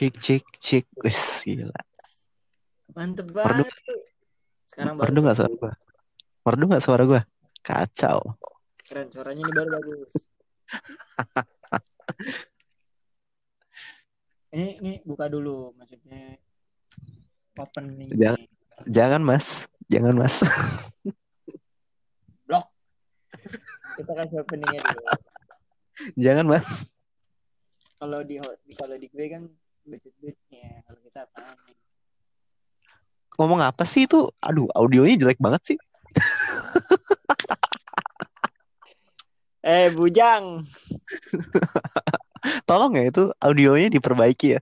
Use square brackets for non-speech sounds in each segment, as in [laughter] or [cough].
cik cik cik wes gila Mantep Merdu- banget. tuh. Sekarang baru merdu nggak suara gue merdu nggak suara gue kacau keren suaranya ini baru bagus. [laughs] ini ini buka dulu maksudnya opening Jangan. jangan mas jangan mas [laughs] Kita kasih openingnya dulu. jangan mas Kalau di- kalau di gue kan budget duitnya kalau kita apa? ngomong apa sih itu aduh audionya jelek banget sih Eh bujang. [laughs] tolong ya itu audionya diperbaiki ya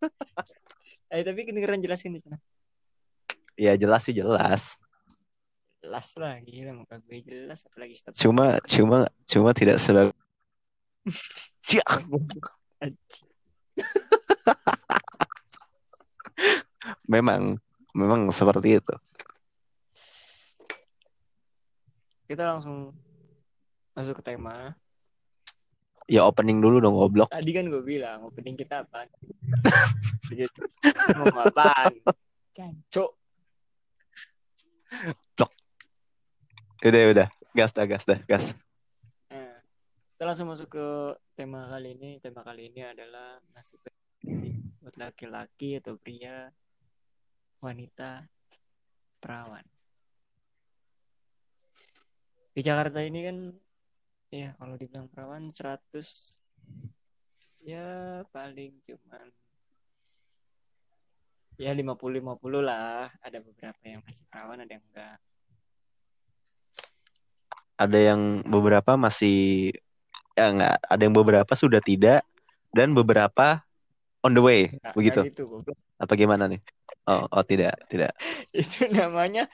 [laughs] Eh tapi kedengeran jelasin di sana. ya jelas sih jelas Jelas lah gila muka gue jelas apalagi status. cuma cuma cuma tidak sebagus. [laughs] [laughs] memang memang seperti itu Kita langsung masuk ke tema. ya opening dulu dong goblok Tadi kan gue bilang opening kita apa? [laughs] Begitu. Ngomong apaan? Cancok. udah udah gas dah gas dah gas kita langsung masuk ke tema kali ini. Tema kali ini adalah nasib buat laki-laki atau pria, wanita, perawan. Di Jakarta ini kan, ya kalau dibilang perawan 100, ya paling cuman ya 50-50 lah. Ada beberapa yang masih perawan, ada yang enggak. ada yang beberapa masih ya enggak ada yang beberapa sudah tidak dan beberapa on the way Enggak, begitu gitu, apa gimana nih oh oh tidak tidak [laughs] Itu namanya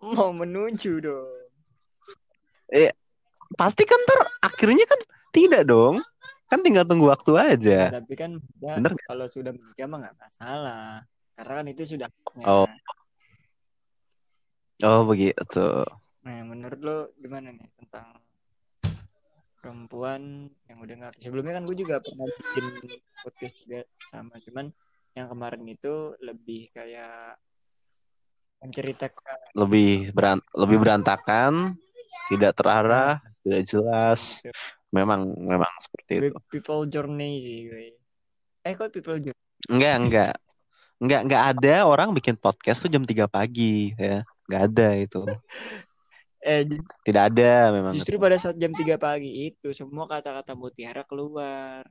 mau menuju dong. pasti kan ter akhirnya kan tidak dong kan tinggal tunggu waktu aja Tapi kan ya, Bener kalau sudah menikah mah nggak masalah. Karena kan itu sudah. Oh. oh begitu Nah, menurut lo gimana nih tentang perempuan yang udah ngerti? Sebelumnya kan gue juga pernah bikin podcast juga sama, cuman yang kemarin itu lebih kayak menceritakan lebih beran lebih berantakan tidak terarah tidak jelas gitu. memang memang seperti itu people journey sih gue. Eh kok people journey? enggak enggak enggak enggak ada orang bikin podcast tuh jam 3 pagi ya enggak ada itu [laughs] Eh tidak ada memang justru pada saat jam 3 pagi itu semua kata-kata mutiara keluar.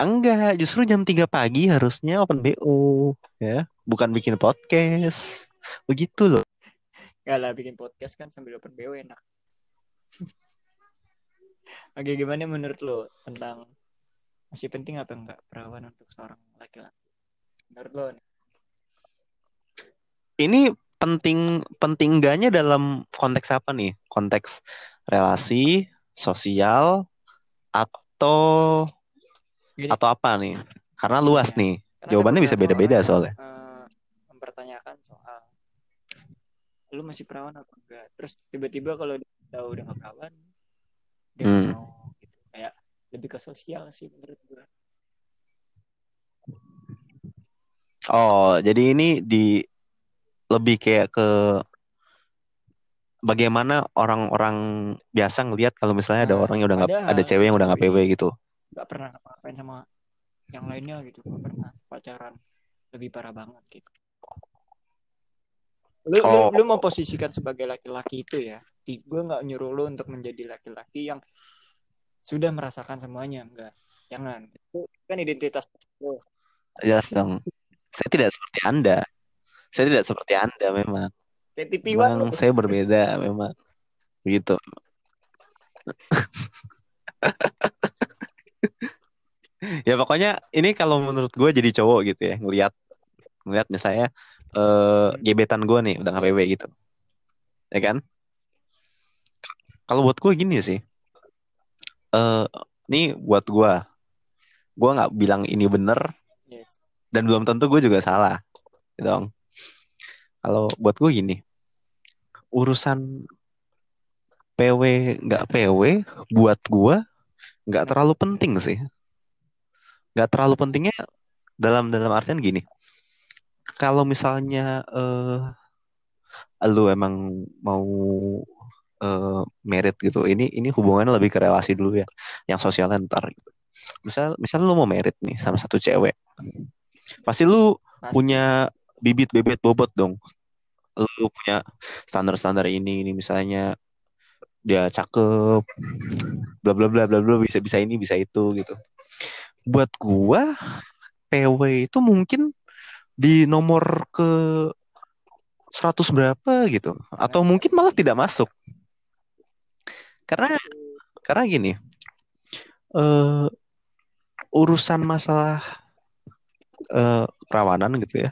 enggak justru jam 3 pagi harusnya open BO ya bukan bikin podcast begitu loh Gak lah bikin podcast kan sambil open BO enak. [laughs] Oke gimana menurut lo tentang masih penting apa enggak perawan untuk seorang laki-laki? Menurut lo nih? ini penting penting enggaknya dalam konteks apa nih konteks relasi sosial atau Gini. atau apa nih karena luas Ya. nih Karena Jawabannya bisa beda-beda soalnya. eh, mempertanyakan soal lu masih perawan apa enggak? Terus tiba-tiba kalau dia tahu udah gak perawan, dia Hmm. mau gitu. Kayak lebih ke sosial sih menurut gue. Oh, jadi ini di lebih kayak ke bagaimana orang-orang biasa ngelihat kalau misalnya ada Nah, orang yang udah nggak padahal ada cewek yang udah nggak PW gitu. Gak pernah ngapain sama yang lainnya gitu, gak pernah pacaran lebih parah banget gitu. Lu, lu, Oh. lu mau posisikan sebagai laki-laki itu ya, gue nggak nyuruh lu untuk menjadi laki-laki yang sudah merasakan semuanya, enggak. Jangan. Itu kan identitas lu. Jelas dong. Saya tidak seperti Anda. Saya tidak seperti Anda memang. Kayak. Memang saya berbeda memang. Begitu. [laughs] ya pokoknya ini kalau menurut gue jadi cowok gitu ya ngelihat ngelihat misalnya eh gebetan gue nih udah nggak PW gitu ya kan kalau buat gue gini sih eh ini buat gue gue nggak bilang ini bener Yes. dan belum tentu gue juga salah gitu dong kalau buat gue gini urusan PW nggak PW buat gue nggak terlalu penting sih nggak terlalu pentingnya dalam dalam artian gini kalau misalnya eh lu emang mau eh merit gitu ini ini hubungannya lebih ke relasi dulu ya yang sosialnya ntar gitu. misal misal lu mau merit nih sama satu cewek pasti lu Pasti. punya bibit bebet bobot dong. Lu punya standar-standar ini ini misalnya dia cakep bla bla bla bla bla bisa bisa ini bisa itu gitu. Buat gua PW itu mungkin di nomor ke 100 berapa gitu. Atau mungkin malah tidak masuk. Karena karena gini eh urusan masalah eh perawanan gitu ya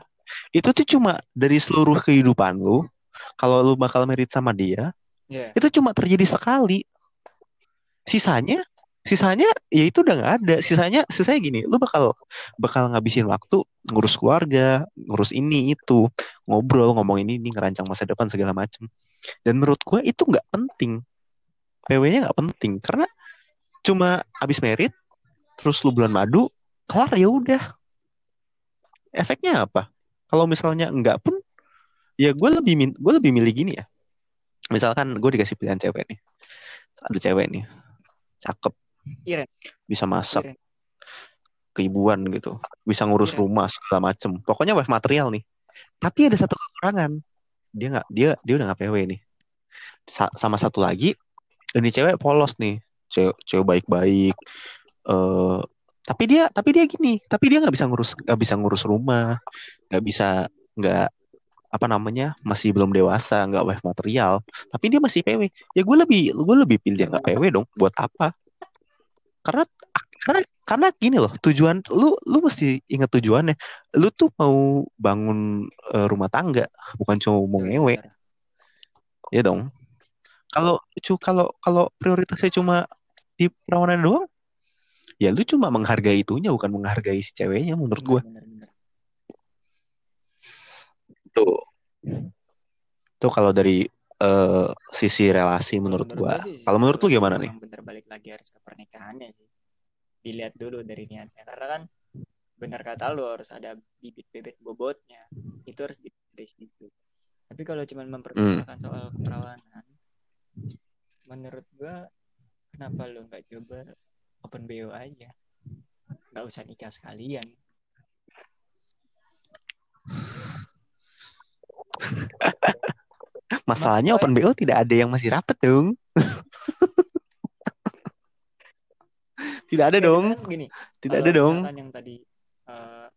itu tuh cuma dari seluruh kehidupan lu kalau lu bakal merit sama dia Iya. itu cuma terjadi sekali. Sisanya sisanya ya itu udah nggak ada. Sisanya sisanya gini lu bakal bakal ngabisin waktu ngurus keluarga ngurus ini itu ngobrol ngomong ini ini ngerancang masa depan segala macem. Dan menurut gua itu nggak penting. PW-nya nggak penting karena cuma abis merit terus lu bulan madu kelar ya udah. Efeknya apa kalau misalnya enggak pun ya gue lebih gue lebih milih gini ya. Misalkan gue dikasih pilihan cewek nih. Ada cewek nih. Cakep. Iren. bisa masak. Iren. keibuan gitu. Bisa ngurus Iya. rumah segala macem. Pokoknya wife material nih. Tapi ada satu kekurangan. Dia nggak dia dia udah nggak PW nih. Sa- sama satu lagi ini cewek polos nih. Cewek cewek baik-baik eh tapi dia tapi dia gini tapi dia nggak bisa ngurus nggak bisa ngurus rumah nggak bisa nggak apa namanya masih belum dewasa nggak wife material. Tapi dia masih PW ya gue lebih gue lebih pilih dia nggak PW dong. Buat apa? Karena karena karena gini loh tujuan lu lu mesti ingat tujuannya. Lu tuh mau bangun eh, rumah tangga bukan cuma mau ngewe. Benar. ya dong. Kalau kalau kalau prioritasnya cuma di perawanan doang ya lu cuma menghargai itunya bukan menghargai si ceweknya menurut gue tuh tuh kalau dari eh, sisi relasi menurut menurut sih, kalau menurut lu gimana nih bener balik lagi harus ke pernikahannya sih. Dilihat dulu dari niatnya. Karena kan benar kata lu harus ada bibit bebet bobotnya. Itu harus di situ. Tapi kalau cuma memperbincangkan soal keperawanan, menurut gua kenapa lu nggak coba open BO aja? Nggak usah nikah sekalian. [laughs] masalahnya open BO tidak ada yang masih rapet dong [laughs] tidak ada Nggak, dong gini, tidak ada dong yang tadi eh,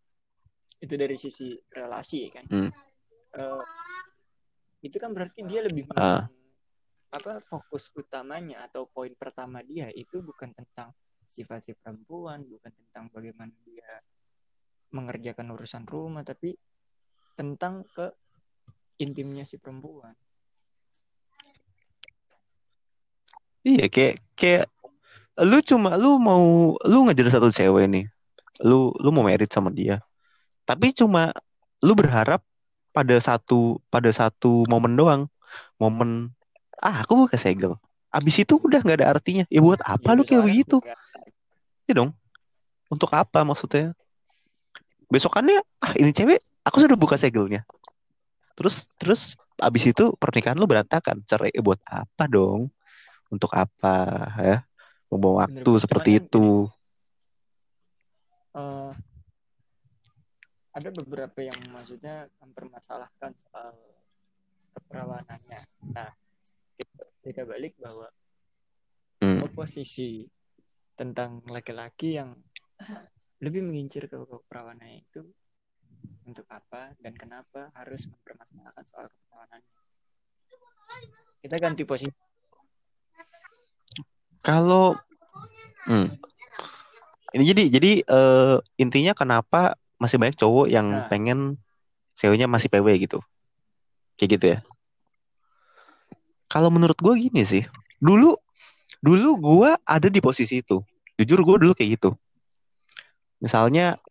itu dari sisi relasi kan Hmm. Eh, itu kan berarti dia lebih men- apa fokus utamanya atau poin pertama dia itu bukan tentang sifat si perempuan bukan tentang bagaimana dia mengerjakan urusan rumah tapi tentang ke intimnya si perempuan. Iya kayak kayak lu cuma lu mau lu ngejar satu cewek nih lu lu mau merit sama dia tapi cuma lu berharap pada satu pada satu momen doang momen ah aku buka segel. Abis itu udah nggak ada artinya. Ya buat apa Ya, lu kayak begitu. Ya dong. Untuk apa maksudnya? Besokannya ah ini cewek aku sudah buka segelnya. Terus terus abis itu pernikahan lu berantakan. Cerai Eh, buat apa dong? Untuk apa ya? Membawa waktu Bener-bener. seperti itu. Eh, ada beberapa yang maksudnya mempermasalahkan soal keperawanannya. Nah, kita, kita balik bahwa Hmm. oposisi tentang laki-laki yang lebih mengincir ke keperawanannya itu untuk apa dan kenapa harus mempermasalahkan soal keperawanannya. Kita ganti posisi. Kalau hmm. ini jadi jadi eh, intinya kenapa masih banyak cowok yang Nah. pengen ceweknya masih PW gitu. Kayak gitu ya. Kalau menurut gue gini sih. Dulu dulu gue ada di posisi itu. Jujur gue dulu kayak gitu. Misalnya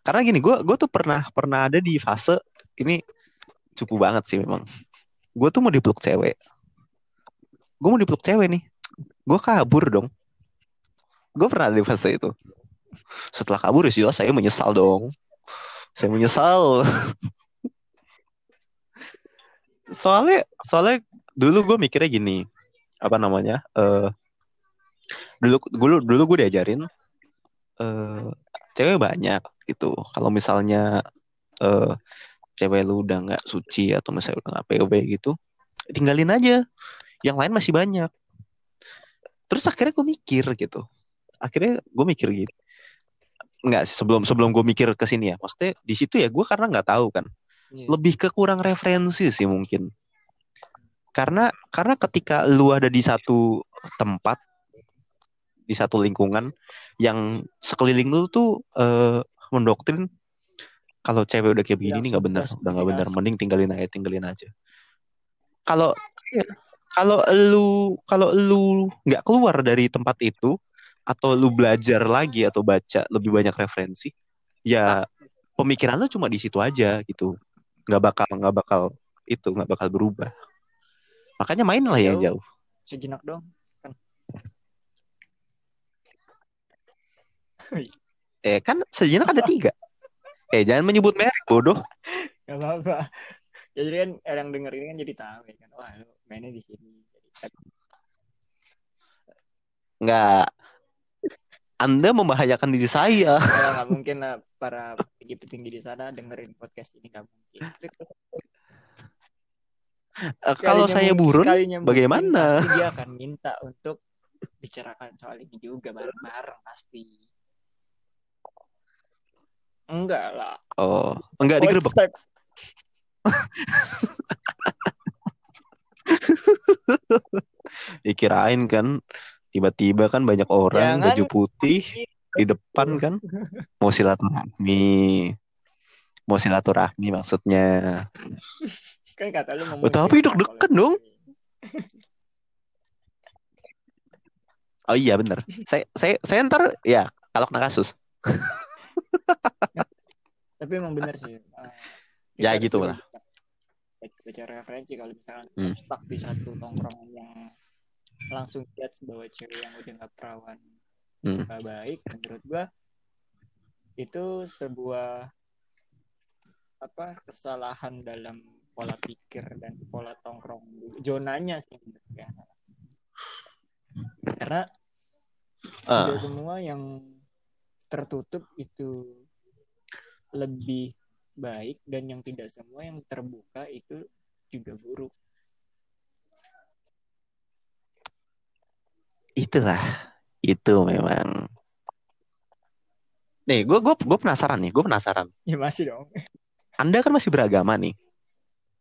karena gini gue gue tuh pernah pernah ada di fase ini cukup banget sih memang. Gue tuh mau dipeluk cewek. Gue mau dipeluk cewek nih. Gue kabur dong. Gue pernah ada di fase itu. Setelah kabur ya jelas saya menyesal dong. Saya menyesal. [laughs] soalnya soalnya dulu gue mikirnya gini apa namanya eh dulu dulu dulu gue diajarin eh cewek banyak gitu. Kalau misalnya eh cewek lu udah nggak suci atau misalnya udah nggak POV gitu tinggalin aja. Yang lain masih banyak. Terus akhirnya gue mikir gitu. Akhirnya gue mikir gitu nggak sebelum sebelum gue mikir ke sini ya. Maksudnya di situ ya gue karena nggak tahu kan. Iya. lebih ke kurang referensi sih mungkin. Karena karena ketika lu ada di satu tempat di satu lingkungan yang sekeliling lu tuh eh, mendoktrin kalau cewek udah kayak begini nih nggak benar udah nggak benar justifikasi. mending tinggalin aja tinggalin aja. Kalau kalau lu kalau lu nggak keluar dari tempat itu atau lu belajar lagi atau baca lebih banyak referensi ya pemikiran lu cuma di situ aja gitu. Nggak bakal nggak bakal itu nggak bakal berubah. Makanya main lah yang Jauh. jauh. sejenak dong kan eh kan sejenak ada tiga eh jangan menyebut merek bodoh Gak apa-apa. Ya, jadi kan yang denger ini kan jadi tahu ya kan. Wah, lu mainnya di sini. Jadi kan nggak anda membahayakan diri saya ya, nggak mungkin lah para petinggi-petinggi di sana dengerin podcast ini nggak mungkin. Eh, kalau saya burun bagaimana? Pasti dia akan minta untuk bicarakan soal ini juga bareng-bareng pasti. Enggak lah. oh enggak digerebek Konsep. [laughs] dikirain kan tiba-tiba kan banyak orang Jangan. baju putih di depan kan mau silaturahmi mau silaturahmi maksudnya Kan kata lu ngomong. Oh, tapi deg-degan dong. oh iya bener saya saya saya ntar ya kalau kena kasus Tapi emang bener sih. eh, Ya, gitu lah. baca- Baca referensi kalau misalkan Hmm. stuck di satu tongkrongan yang langsung lihat bahwa cewek yang udah nggak perawan Hmm. nggak baik menurut gua itu sebuah apa kesalahan dalam pola pikir dan pola tongkrong zonanya sih gua. karena Ah, tidak semua yang tertutup itu lebih baik dan yang tidak semua yang terbuka itu juga buruk. itulah itu memang nih gue gue gue penasaran nih gue penasaran Ya masih dong. anda kan masih beragama nih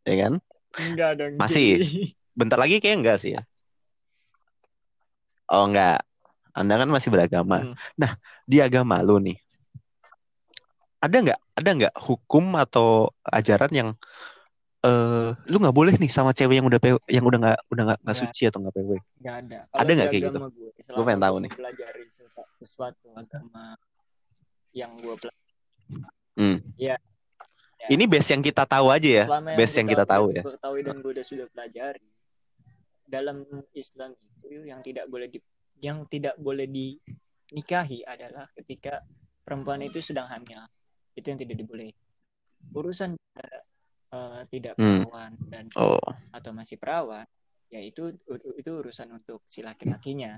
ya kan Enggak dong. Masih. [laughs] Bentar lagi kayak enggak sih ya oh enggak anda kan masih beragama Hmm. nah di agama lu nih ada nggak ada nggak hukum atau ajaran yang eh lu nggak boleh nih sama cewek yang udah PW yang udah nggak udah nggak nggak suci atau nggak PW Nggak ada. Ada nggak kayak gitu? Gue, Gua pengen tahu nih. Pelajari sesuatu, sesuatu agama yang gue pelajari. Hmm. Ya. ini base yang kita tahu aja ya Selama base yang kita tahu ya Gue ketahui dan gue udah sudah pelajari. Dalam Islam itu yang tidak boleh di, yang tidak boleh dinikahi adalah ketika perempuan itu sedang hamil. Itu yang tidak diboleh. Urusan eh, tidak Hmm. perawan dan oh atau masih perawan, ya itu itu urusan untuk si laki-lakinya.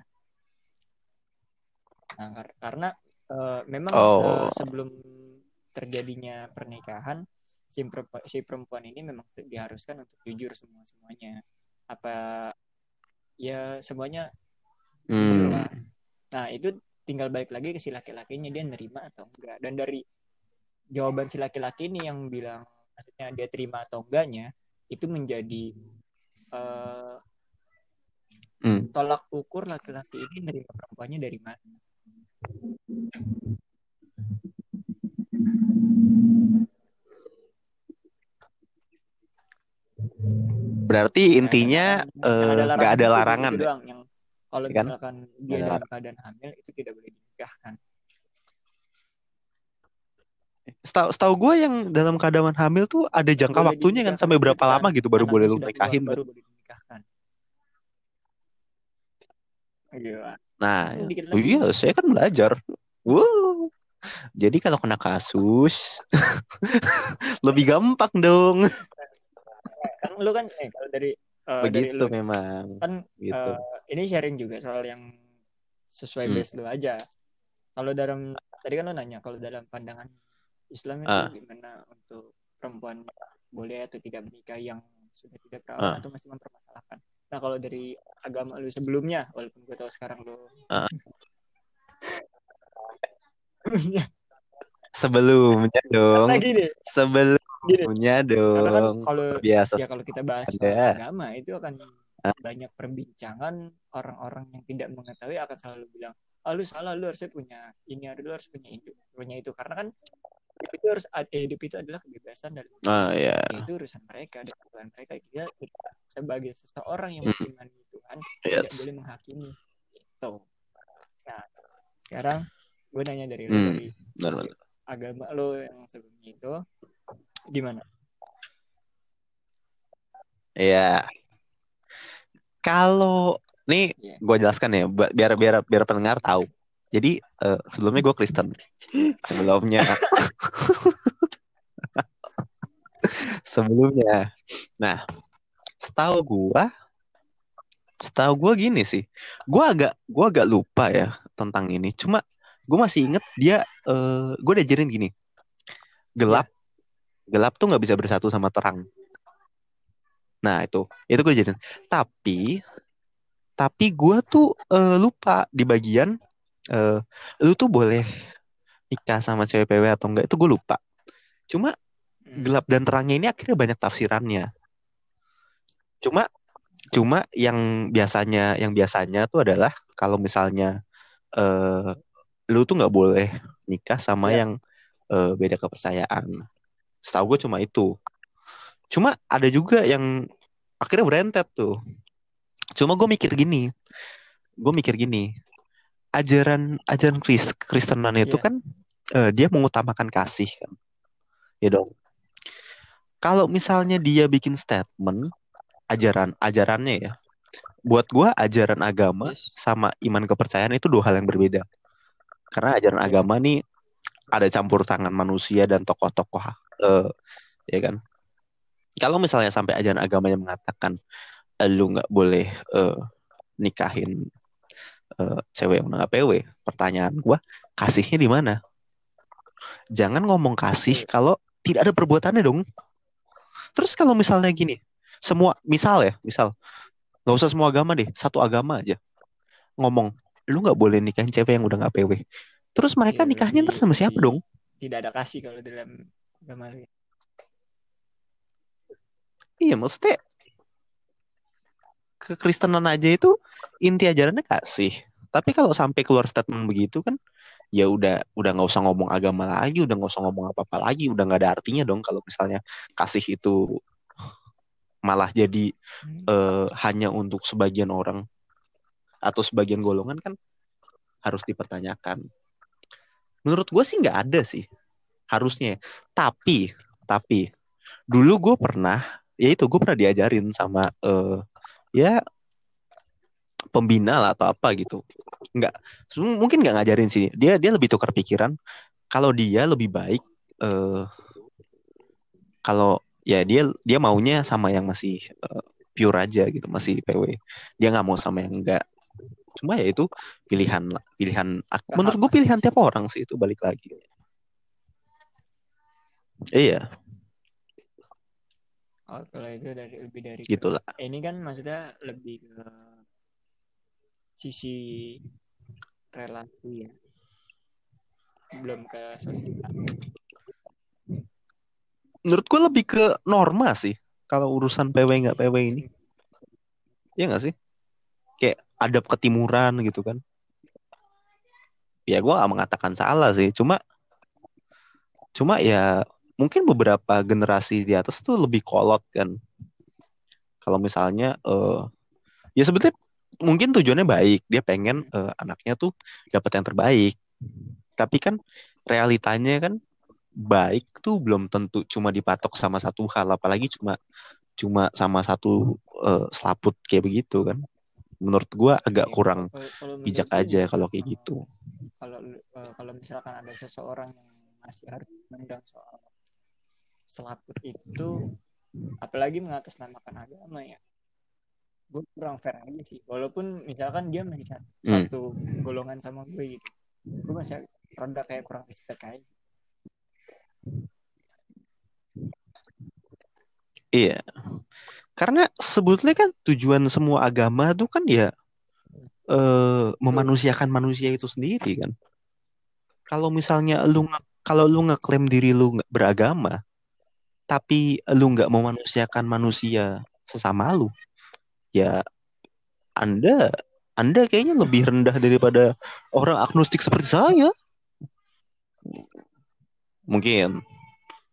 Nah, kar- karena eh, memang Oh. eh, sebelum terjadinya pernikahan, si perempuan, si perempuan ini memang diharuskan untuk jujur semua semuanya. Apa ya semuanya hmm. lah. Nah itu tinggal balik lagi ke si laki-lakinya dia nerima atau enggak. Dan dari jawaban si laki-laki ini yang bilang maksudnya dia terima atau enggaknya itu menjadi eh, Hmm. tolak ukur laki-laki ini nerima perempuannya dari mana. berarti intinya eh, nggak ada itu larangan gitu ya? doang yang kalau Ya kan? misalkan dia Nggak ada dalam keadaan hamil itu tidak boleh dinikahkan. Setahu setahu gue yang dalam keadaan hamil tuh ada jangka Boleh waktunya kan sampai berapa lama gitu baru boleh lu nikahin kan? baru boleh dinikahkan. Gila. Nah, oh iya saya kan belajar. Wow. Jadi kalau kena kasus [laughs] lebih gampang dong. kan lu kan eh kalau dari dari Begitu lu memang. kan Gitu. eh, ini sharing juga soal yang sesuai Hmm. base lu aja. Kalau dalam tadi kan lu nanya kalau dalam pandangan Islam itu Ah. gimana untuk perempuan boleh atau tidak menikah yang sudah tidak perawan Ah. atau masih mempermasalahkan. Nah kalau dari agama lu sebelumnya, walaupun gue tahu sekarang lu Ah. [laughs] Sebelumnya dong. lagi Karena kan dong. kalau Biasa. ya kalau kita bahas soal agama itu akan Ah. banyak perbincangan orang-orang yang tidak mengetahui akan selalu bilang ah lu salah lu harusnya punya ini ada lu harus punya itu punya itu karena kan hidup itu harus hidup itu adalah kebebasan dan Ah ya. itu urusan mereka dan bukan mereka kita sebagai seseorang yang Hmm. mengimani Tuhan tidak Yes. boleh menghakimi itu nah sekarang gue nanya dari lu Hmm. dari Benar, benar. agama lo yang sebelumnya itu gimana Iya. Kalau nih Iya. gue jelaskan ya biar biar biar pendengar tahu. Jadi eh, sebelumnya gue Kristen. Sebelumnya. [laughs] sebelumnya. Nah, setahu gue setahu gue gini sih. Gue agak gue agak lupa ya tentang ini. Cuma gue masih inget dia eh gue diajarin gini. Gelap gelap tuh nggak bisa bersatu sama terang. Nah itu itu gue jadi. Tapi tapi gue tuh eh, lupa di bagian eh, lu tuh boleh nikah sama cewek PW atau enggak itu gue lupa. Cuma Hmm. gelap dan terangnya ini akhirnya banyak tafsirannya. Cuma cuma yang biasanya yang biasanya tuh adalah kalau misalnya eh, lu tuh nggak boleh nikah sama Ya. yang eh, beda kepercayaan. Setahu gue cuma itu. Cuma ada juga yang akhirnya berentet tuh. Cuma gue mikir gini, gue mikir gini, ajaran ajaran Kris Kristenan itu Iya. kan eh, dia mengutamakan kasih kan, ya dong. Kalau misalnya dia bikin statement ajaran ajarannya ya, buat gue ajaran agama Yes. sama iman kepercayaan itu dua hal yang berbeda. Karena ajaran Iya. agama nih ada campur tangan manusia dan tokoh-tokoh, eh, ya kan. Kalau misalnya sampai ajaran agamanya mengatakan eh, lu nggak boleh eh, nikahin eh, cewek yang udah PW, pertanyaan gua kasihnya di mana? Jangan ngomong kasih kalau tidak ada perbuatannya dong. Terus kalau misalnya gini, semua misal ya, misal nggak usah semua agama deh, satu agama aja ngomong, lu nggak boleh nikahin cewek yang udah nggak PW. Terus mereka Iya, nikahnya ntar lebih- sama siapa dong? tidak ada kasih kalau dalam agama lu. Iya, maksudnya kekristenan aja itu inti ajarannya kasih. Tapi kalau sampai keluar statement begitu kan, ya udah udah nggak usah ngomong agama lagi, udah nggak usah ngomong apa-apa lagi, udah nggak ada artinya dong kalau misalnya kasih itu malah jadi Hmm. eh, hanya untuk sebagian orang atau sebagian golongan kan harus dipertanyakan. Menurut gue sih nggak ada sih harusnya. Tapi tapi dulu gue pernah ya itu gue pernah diajarin sama eh, ya pembina lah atau apa gitu. Nggak mungkin nggak ngajarin sih. Dia dia lebih tukar pikiran kalau dia lebih baik eh, kalau ya dia dia maunya sama yang masih eh, pure aja gitu masih PW dia nggak mau sama yang enggak cuma ya itu pilihan lah pilihan menurut gue pilihan tiap orang sih itu balik lagi iya. Oh, kalau itu dari lebih dari ke- gitulah. ini kan maksudnya lebih ke sisi relasi ya. Belum ke sosial. menurut gue lebih ke norma sih kalau urusan PW nggak PW ini. Iya nggak sih? Kayak adab ketimuran gitu kan. Ya gue gak mengatakan salah sih cuma cuma ya mungkin beberapa generasi di atas tuh lebih kolot kan. Kalau misalnya eh ya sebetulnya mungkin tujuannya baik. Dia pengen eh, anaknya tuh dapat yang terbaik. Tapi kan realitanya kan baik tuh belum tentu cuma dipatok sama satu hal. Apalagi cuma cuma sama satu eh, selaput kayak begitu kan. Menurut gue agak Iya, kurang kalau- kalau menurut bijak aja kalau kayak gitu. kalau kalau misalkan ada seseorang yang masih harus mendang soal selaput itu apalagi mengatasnamakan agama ya gue kurang fair aja sih walaupun misalkan dia masih satu, Hmm. satu golongan sama gue gitu gue masih rada kayak kurang respect aja sih. Iya. Karena sebetulnya kan tujuan semua agama tuh kan ya eh memanusiakan manusia itu sendiri kan. Kalau misalnya lu kalau lu ngeklaim diri lu beragama, tapi lu nggak memanusiakan manusia sesama lu, ya Anda Anda kayaknya lebih rendah daripada orang agnostik seperti saya. Mungkin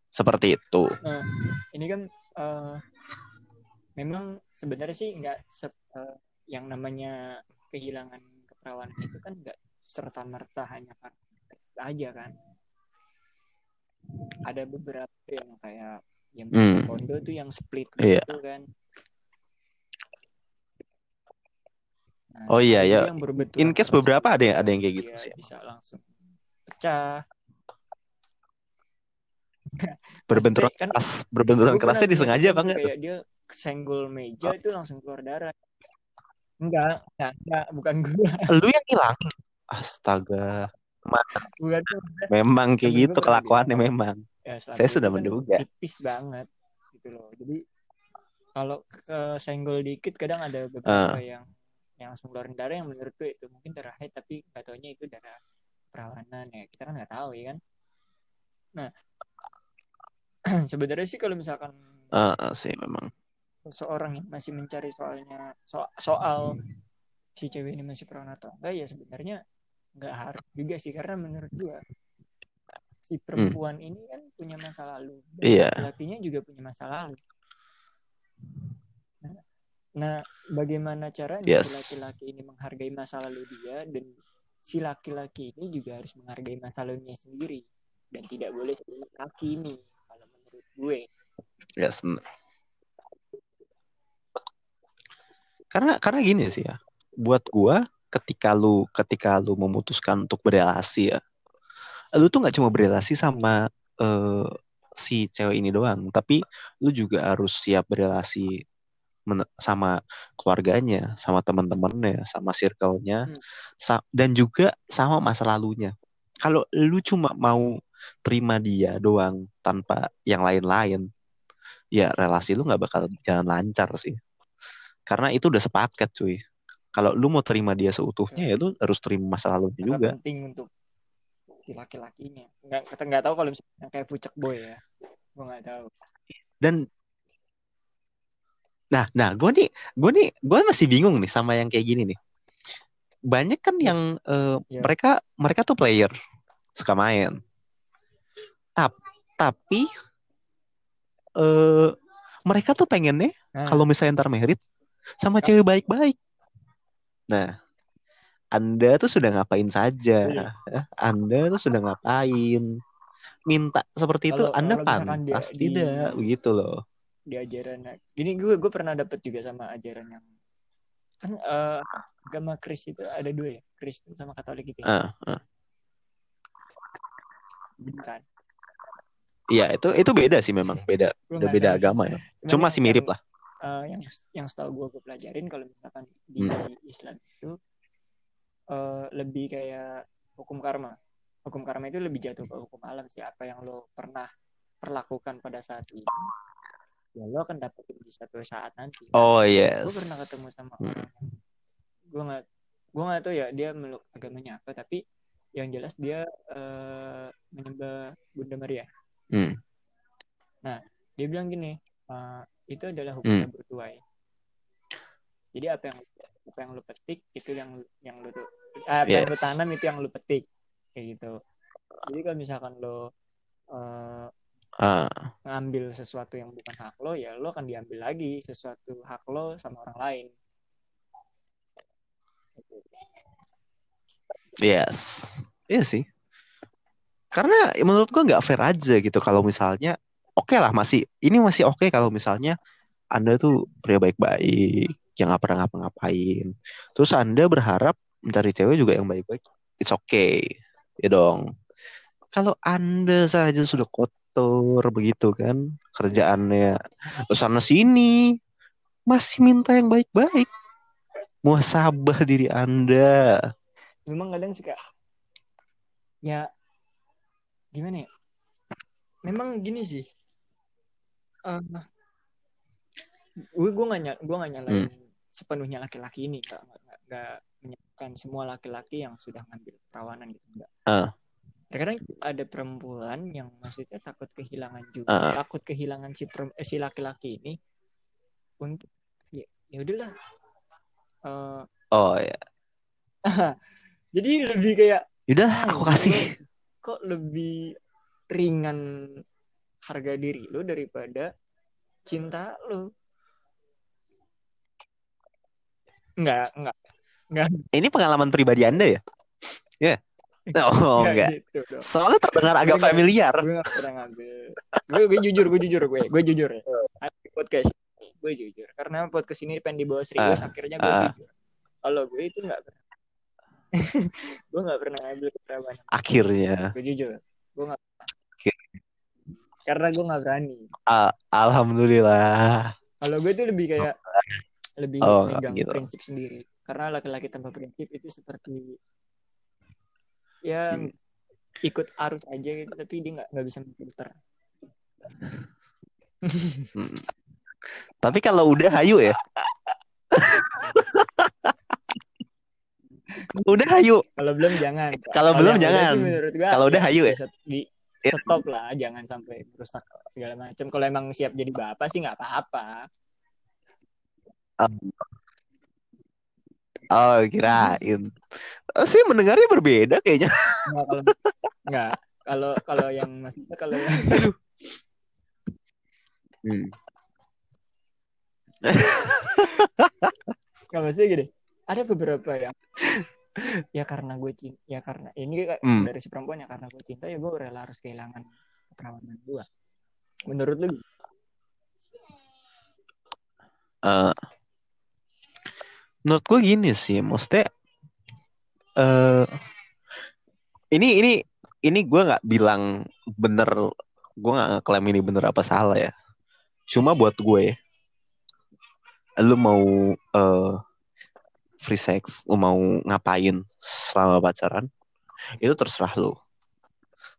seperti itu. Nah, ini kan eh, memang sebenarnya sih nggak eh, yang namanya kehilangan keperawanan itu kan nggak serta merta hanya karena aja kan. Ada beberapa yang kayak yang Hmm. kondo tuh yang split Iya. gitu kan. Nah, Oh iya, ya. In case beberapa ada yang ada yang kayak gitu dia sih. bisa langsung pecah. [laughs] Berbenturan kan keras, berbenturan kerasnya disengaja apa enggak kayak dia senggol meja itu langsung keluar darah. Enggak, enggak, enggak, bukan gue. Lu yang hilangin. Astaga. Gue. Memang kayak gitu pernah kelakuannya memang. Ya, Saya sudah menduga. Tipis banget gitu loh. Jadi kalau ke senggol dikit kadang ada beberapa yang yang langsung keluarin darah yang menurut gue itu mungkin darah haid tapi nggak taunya itu darah perawanan ya kita kan nggak tahu ya kan nah [clears throat] sebenarnya sih kalau misalkan Heeh sih memang. seseorang yang masih mencari soalnya so- soal si cewek ini masih perawan atau enggak ya sebenarnya nggak harus juga sih karena menurut gua si perempuan ini kan punya masa lalu dan Hmm. Iya. laki-lakinya juga punya masa lalu nah, nah bagaimana caranya Yes. si laki-laki ini menghargai masa lalu dia dan si laki-laki ini juga harus menghargai masa lalunya sendiri dan tidak boleh seperti laki ini kalau menurut gue Yes. Karena karena gini sih ya. Buat gua ketika lu ketika lu memutuskan untuk berelasi ya. Lu tuh nggak cuma berelasi sama eh, si cewek ini doang, tapi lu juga harus siap berelasi men- sama keluarganya, sama teman-temannya, sama circle-nya, Hmm. sa- dan juga sama masa lalunya. Kalau lu cuma mau terima dia doang tanpa yang lain-lain, ya relasi lu nggak bakal jalan lancar sih. Karena itu udah sepaket cuy. Kalau lu mau terima dia seutuhnya ya lu harus terima masa lalunya juga. penting untuk laki-lakinya nggak kita nggak tahu kalau misalnya kayak fucek boy ya gue nggak tahu Dan nah, nah gue nih, gue nih, gue masih bingung nih sama yang kayak gini nih. Banyak kan Ya. yang eh, Ya. mereka mereka tuh player suka main. Tap- tapi eh mereka tuh pengennya nah, kalau misalnya ntar merit sama cewek baik-baik. Nah, Anda tuh sudah ngapain saja? Iya. Anda tuh sudah ngapain? Minta seperti itu Kalau- Anda kalau misalkan dia pantas di- tidak begitu loh. di ajaran ini gue gue pernah dapet juga sama ajaran yang kan eh, agama Kris itu ada dua ya Kristen sama Katolik gitu ya Ah, ah. kan Iya, itu itu beda sih memang, beda beda sih. agama ya. Cuman Cuma masih mirip yang- lah. Eh, yang yang setahu gue gue pelajarin kalau misalkan di Hmm. Islam itu eh, lebih kayak hukum karma. Hukum karma itu lebih jatuh ke hukum alam sih. Apa yang lo pernah perlakukan pada saat ini, ya lo akan dapetin di satu saat nanti. Oh Gue yes. pernah ketemu sama Hmm. orang gue nggak gue nggak tahu ya dia meluk agamanya apa tapi yang jelas dia eh, menyembah Bunda Maria. Hmm. Dia bilang gini, eh, itu adalah hukumnya Hmm. bertuai. Jadi apa yang apa yang lu petik itu yang yang lu eh, apa yang lu Yes. tanam itu yang lu petik kayak gitu. Jadi kalau misalkan lo eh, Ah, ngambil sesuatu yang bukan hak lo ya lo akan diambil lagi sesuatu hak lo sama orang lain. yes. Iya sih. Karena menurut gua nggak fair aja gitu kalau misalnya oke lah masih ini masih oke kalau misalnya Anda tuh pria baik-baik, yang nggak pernah ngapa-ngapain. Terus anda berharap mencari cewek juga yang baik-baik it's okay ya dong. Kalau anda saja sudah kotor begitu kan kerjaannya sana sini masih minta yang baik-baik. Muhasabah diri anda. Memang kadang suka ya gimana ya? Memang gini sih uh, gue gue gak gue gak nyalain Hmm. sepenuhnya laki-laki ini gak gak, gak menyalahkan semua laki-laki yang sudah ngambil perawanan gitu enggak Ah. terkadang ada perempuan yang maksudnya takut kehilangan juga Ah. takut kehilangan si perem- eh, si laki-laki ini untuk ya ya udahlah Eh, oh ya [laughs] jadi lebih kayak udah "Ah, aku kasih kok lebih ringan harga diri lu daripada cinta lu Enggak, enggak. Enggak, ini pengalaman pribadi anda ya ya oh enggak gitu dong. soalnya terdengar agak familiar Gue gak pernah ngambil. Gue, gue jujur, gue jujur, gue, gue jujur ya. Podcast ini, gue jujur. Karena podcast ini pengen dibawa serius, akhirnya gue ah. jujur. Kalau gue itu pernah. [laughs] gue nggak pernah ngambil kerawanan. akhirnya Gue jujur. Gue. Oke. Karena gue nggak berani. Ah, alhamdulillah Kalau gue tuh lebih kayak [laughs] lebih Oh, megang gitu. prinsip sendiri. Karena laki-laki tanpa prinsip itu seperti ya Hmm. ikut arus aja gitu, tapi dia nggak nggak bisa memfilter. Hmm. [laughs] Tapi kalau udah hayu ya. [laughs] udah hayu. Kalau belum jangan. Kalau belum jangan. Kalau udah hayu ya? Di Ya. Stop lah, jangan sampai merusak segala macam. Kalau emang siap jadi bapak sih nggak apa-apa. Oh, kirain. Oh, sih mendengarnya berbeda kayaknya. [laughs] Nggak kalau nggak kalau kalau yang maksudnya kalau yang [laughs] Hmm. nggak maksudnya gini. Ada beberapa yang ya karena gue cinta ya karena ini Hmm. dari si perempuan ya karena gue cinta ya gue rela harus kehilangan perawanan gue. Menurut lu Eh, menurut gue gini sih, maksudnya eh ini ini ini gue nggak bilang bener, gue nggak ngeklaim ini bener apa salah ya. Cuma buat gue, lu mau eh free sex, lu mau ngapain selama pacaran, itu terserah lu,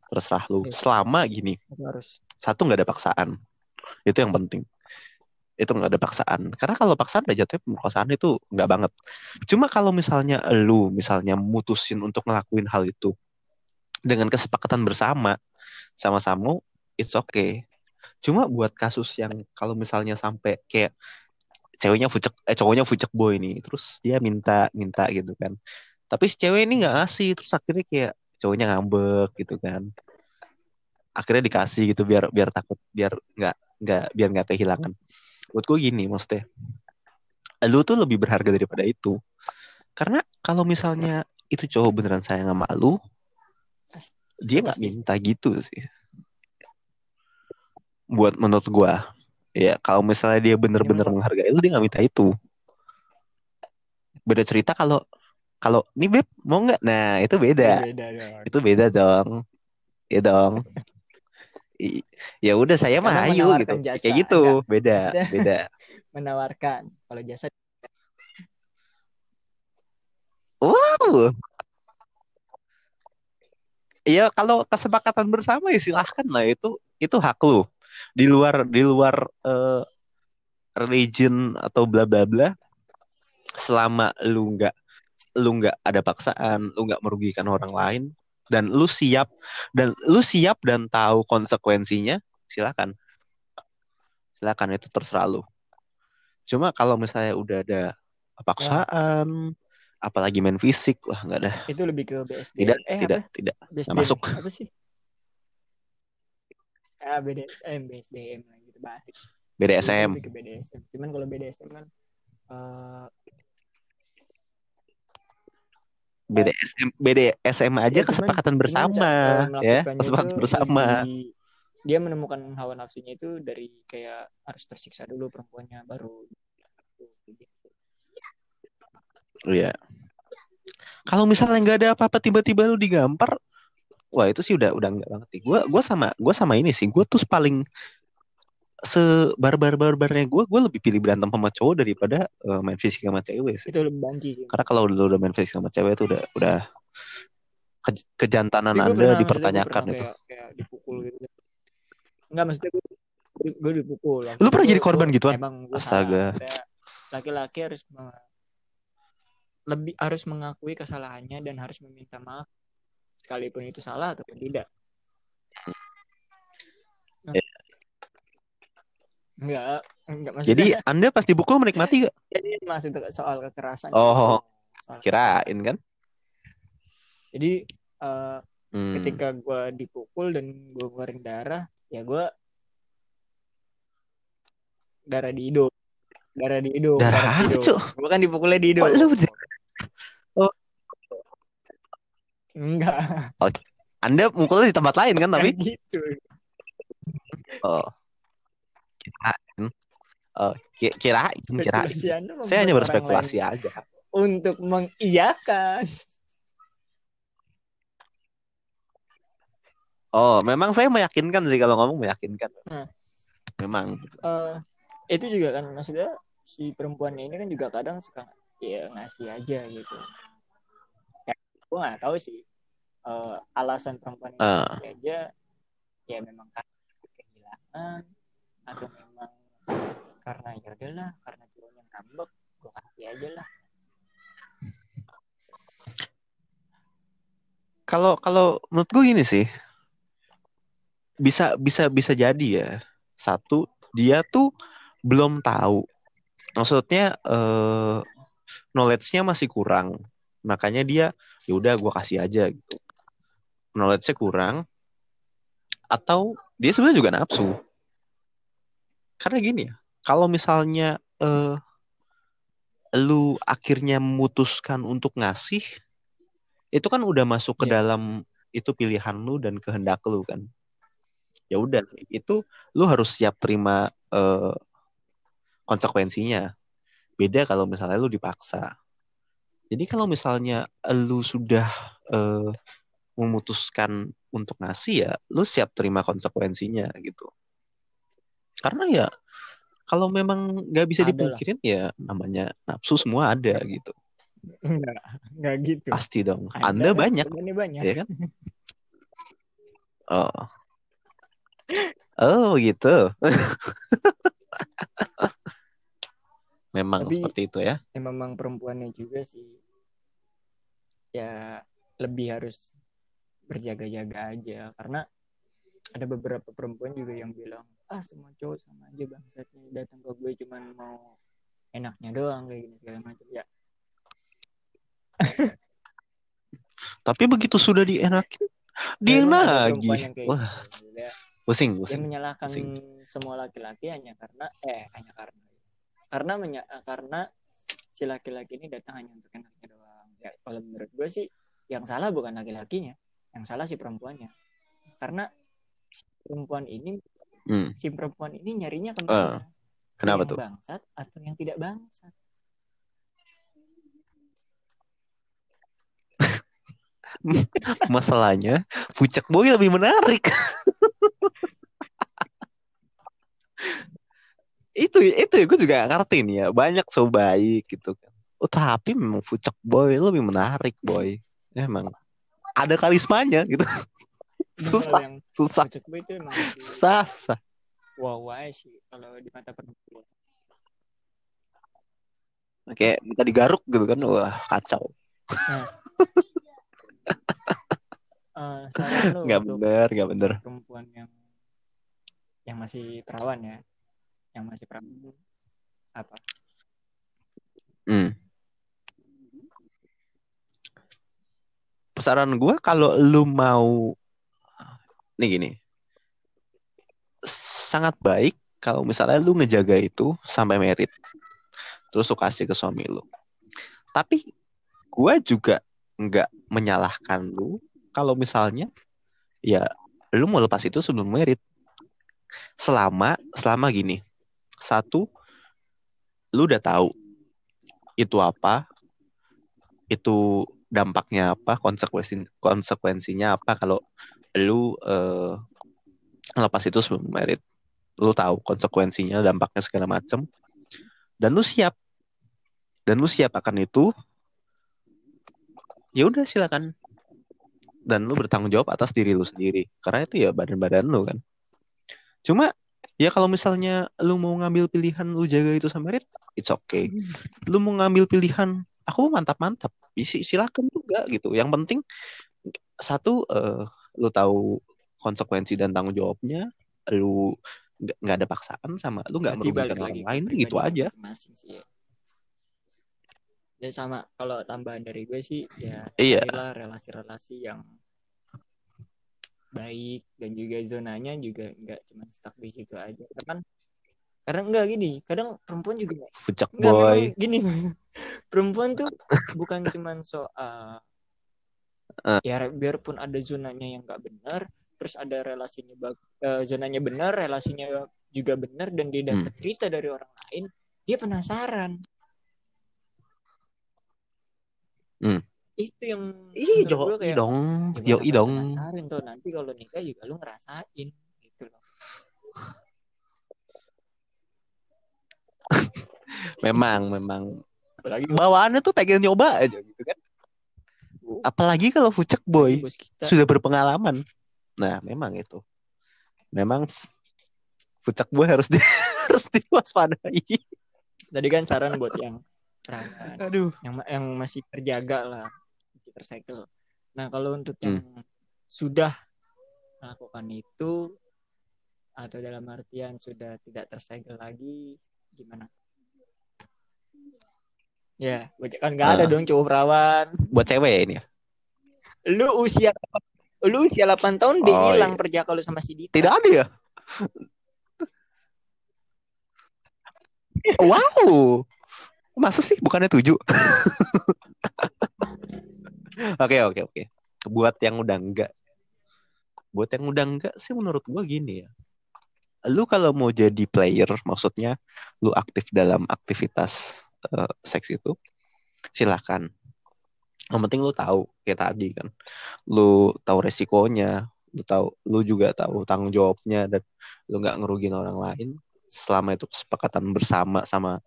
terserah lu. Iya. Selama gini, harus. satu nggak ada paksaan, itu yang penting. Itu nggak ada paksaan. Karena kalau paksaan udah jatuhnya pemerkosaan itu nggak banget. Cuma kalau misalnya lu misalnya mutusin untuk ngelakuin hal itu dengan kesepakatan bersama sama-sama it's okay. Cuma buat kasus yang kalau misalnya sampai kayak ceweknya fucek eh cowoknya fucek boy nih terus dia minta minta gitu kan. Tapi si cewek ini nggak ngasih terus akhirnya kayak cowoknya ngambek gitu kan. Akhirnya dikasih gitu biar biar takut biar nggak nggak biar nggak kehilangan. Buat gue gini maksudnya lu tuh lebih berharga daripada itu. Karena kalau misalnya itu cowok beneran sayang sama lu dia nggak minta gitu sih. Buat menurut gua ya kalau misalnya dia bener-bener menghargai lu dia nggak minta itu. Beda cerita kalau kalau nih beb mau nggak? Nah itu beda. Beda dong. itu beda dong. Ya dong. [laughs] I- ya udah saya mah ayo gitu. jasa, kayak gitu beda Maksudnya- beda. [laughs] menawarkan kalau jasa. Wow. Iya kalau kesepakatan bersama ya silahkan lah itu itu hak lu di luar di luar eh, religion atau bla bla bla selama lu nggak lu nggak ada paksaan lu nggak merugikan orang lain dan lu siap dan lu siap dan tahu konsekuensinya silakan. Silakan itu terserah lu. Cuma kalau misalnya udah ada paksaan apalagi main fisik wah nggak ada. Itu lebih ke BSD tidak eh tidak apa? tidak. BSDM masuk. apa sih ah BDSM BSDM lah gitu bahas BDSM ke BDSM cuman kalau BDSM kan eh, BDSM BDSM aja ya kesepakatan cuman bersama ya kesepakatan bersama dia menemukan hawa nafsunya itu dari kayak harus tersiksa dulu perempuannya baru. Iya. Kalau misalnya nggak ada apa-apa tiba-tiba lu digampar, wah itu sih udah udah nggak banget nih. Gue gua sama gua sama ini sih. Gue tuh paling sebarbar barbarnya gue, gue lebih pilih berantem sama cowok daripada uh, main fisik sama cewek sih. Itu lebih banci sih. Karena kalau lu udah main fisik sama cewek itu udah udah ke, kejantanan anda pernah- dipertanyakan itu. Kayak, kayak dipukul gitu. Enggak maksudnya gue gue dipukul. Lu pernah jadi korban gituan? Emang gue Astaga. Laki-laki harus lebih harus mengakui kesalahannya dan harus meminta maaf sekalipun itu salah atau tidak. Nah. Ya. Enggak, enggak maksudnya. Jadi anda pas dipukul menikmati gak? [laughs] jadi maksud soal kekerasan. Oh, Soal kekerasan. Kirain kan? Jadi eh, Hmm. ketika gue dipukul dan gue ngeluarin darah ya gue darah di hidung darah di hidung Darah di apa, hidung gue kan dipukulnya di hidung Oh, lu enggak Anda mukulnya di tempat lain kan tapi? Gitu Oh. Kirain. Oh, ki- kirain, kirain. Saya hanya berspekulasi aja. untuk mengiyakan Oh, memang saya meyakinkan sih kalau ngomong meyakinkan. Nah. Memang. Eh, itu juga kan maksudnya si perempuannya ini kan juga kadang suka ya ngasih aja gitu gue nggak tahu sih eh, alasan perempuan ini ngasih aja ya memang karena kehilangan atau memang karena ya udahlah karena cowoknya ngambek gue kasih aja lah Kalau kalau menurut gue gini sih. Bisa bisa bisa jadi ya. Satu, dia tuh belum tahu. Maksudnya eh knowledge-nya masih kurang. Makanya dia ya udah gue kasih aja gitu. Knowledge-nya kurang atau dia sebenarnya juga nafsu. Karena gini ya, kalau misalnya eh lu akhirnya memutuskan untuk ngasih, itu kan udah masuk ke Iya. dalam itu pilihan lu dan kehendak lu kan. Ya udah, itu lu harus siap terima eh, konsekuensinya. Beda kalau misalnya lu dipaksa. Jadi kalau misalnya lu sudah eh, memutuskan untuk ngasih ya, lu siap terima konsekuensinya gitu. Karena ya kalau memang nggak bisa dipungkirin ya namanya nafsu semua ada gitu. enggak enggak gitu Pasti dong. Ada Anda kan, banyak banyak ya kan? Oh. Oh gitu. [laughs] Memang Tapi- seperti itu ya. ya memang perempuannya juga sih ya lebih harus berjaga-jaga aja karena ada beberapa perempuan juga yang bilang ah semua cowok sama aja bangsatnya datang ke gue cuman mau enaknya doang kayak gini segala macam ya Tapi begitu sudah dienakin, [laughs] dia ada lagi. perempuan yang kayak Wah, gitu. Dia- pusing, dia pusing. menyalahkan pusing. semua laki-laki hanya karena eh hanya karena karena menya- karena si laki-laki ini datang hanya untuk enaknya doang ya kalau menurut gue sih yang salah bukan laki-lakinya yang salah si perempuannya karena perempuan ini Hmm. si perempuan ini nyarinya Eh, ke mana kenapa yang tuh? bangsat atau yang tidak bangsat [laughs] Masalahnya, puncak boy lebih menarik. [laughs] itu itu gue juga gak ngerti nih ya. Banyak so baik gitu kan. Oh, tapi memang puncak boy lebih menarik boy. Emang ada karismanya gitu. Susah, yang susah, cocok gue itu emang susah. susah. wow aja sih kalau di mata perempuan Kayak minta digaruk gitu kan. Wah, kacau. [laughs] Saran lu Nggak bener, nggak bener. perempuan yang yang masih perawan ya yang masih perawan apa Hmm. Saran gue kalau lu mau nih gini, sangat baik kalau misalnya lu ngejaga itu sampai merit, terus lu kasih ke suami lu. Tapi gue juga nggak menyalahkan lu kalau misalnya ya lu mau lepas itu sebelum merit. Selama selama gini, satu lu udah tahu itu apa itu dampaknya apa, konsekuensi konsekuensinya apa kalau lu eh, lepas itu sebelum merit. Lu tahu konsekuensinya, dampaknya segala macam. Dan lu siap. Dan lu siap akan itu. Ya udah silakan. Dan lu bertanggung jawab atas diri lu sendiri. Karena itu ya badan-badan lu kan. Cuma ya kalau misalnya lu mau ngambil pilihan lu jaga itu sama merit, it's okay. Lu mau ngambil pilihan aku mantap-mantap. Isi- Silakan juga gitu. Yang penting satu eh, lu tahu konsekuensi dan tanggung jawabnya, lu nggak ada paksaan sama lu nggak merugikan orang lagi lain pribadi gitu aja. masing-masing sih ya. Dan sama kalau tambahan dari gue sih ya Iya. relasi-relasi yang baik dan juga zonanya juga nggak cuma stuck di situ aja. Karena karena enggak gini, kadang perempuan juga Pucak enggak boy. gini. [laughs] perempuan tuh bukan cuma soal Eh. ya biarpun ada zonanya yang nggak benar, terus ada relasinya bag, eh, zonanya benar, relasinya juga benar dan dia dapat Hmm. cerita dari orang lain, dia penasaran. Hmm. Itu yang yo gue kayak dong, gimana yo dong. penasaran tuh nanti kalau nikah juga lu ngerasain gitu loh. [laughs] Memang, memang Apalagi bawaannya tuh pengen nyoba aja gitu kan. Apalagi kalau Fucek boy bos kita sudah berpengalaman. Nah, memang itu. Memang Fucek boy harus di [laughs] harus diwaspadai. tadi kan saran buat yang Aduh. yang yang masih terjaga lah tercycle. Nah kalau untuk Hmm. yang sudah melakukan itu atau dalam artian sudah tidak tersegel lagi gimana? Ya, kan nggak ada Ah. dong cowok perawan. Buat cewek ya ini ya. Lu usia lu usia 8 tahun dia Oh, hilang iya. perjaka lu sama si Dita. Tidak ada ya? [laughs] wow. Masa sih bukannya tujuh? [laughs] Oke oke oke. Buat yang udah enggak, buat yang udah enggak sih menurut gua gini ya. Lu kalau mau jadi player, maksudnya lu aktif dalam aktivitas eh, seks itu, silakan. Yang penting lu tahu kayak tadi kan, lu tahu resikonya, lu tahu, lu juga tahu tanggung jawabnya dan lu nggak ngerugin orang lain. Selama itu kesepakatan bersama sama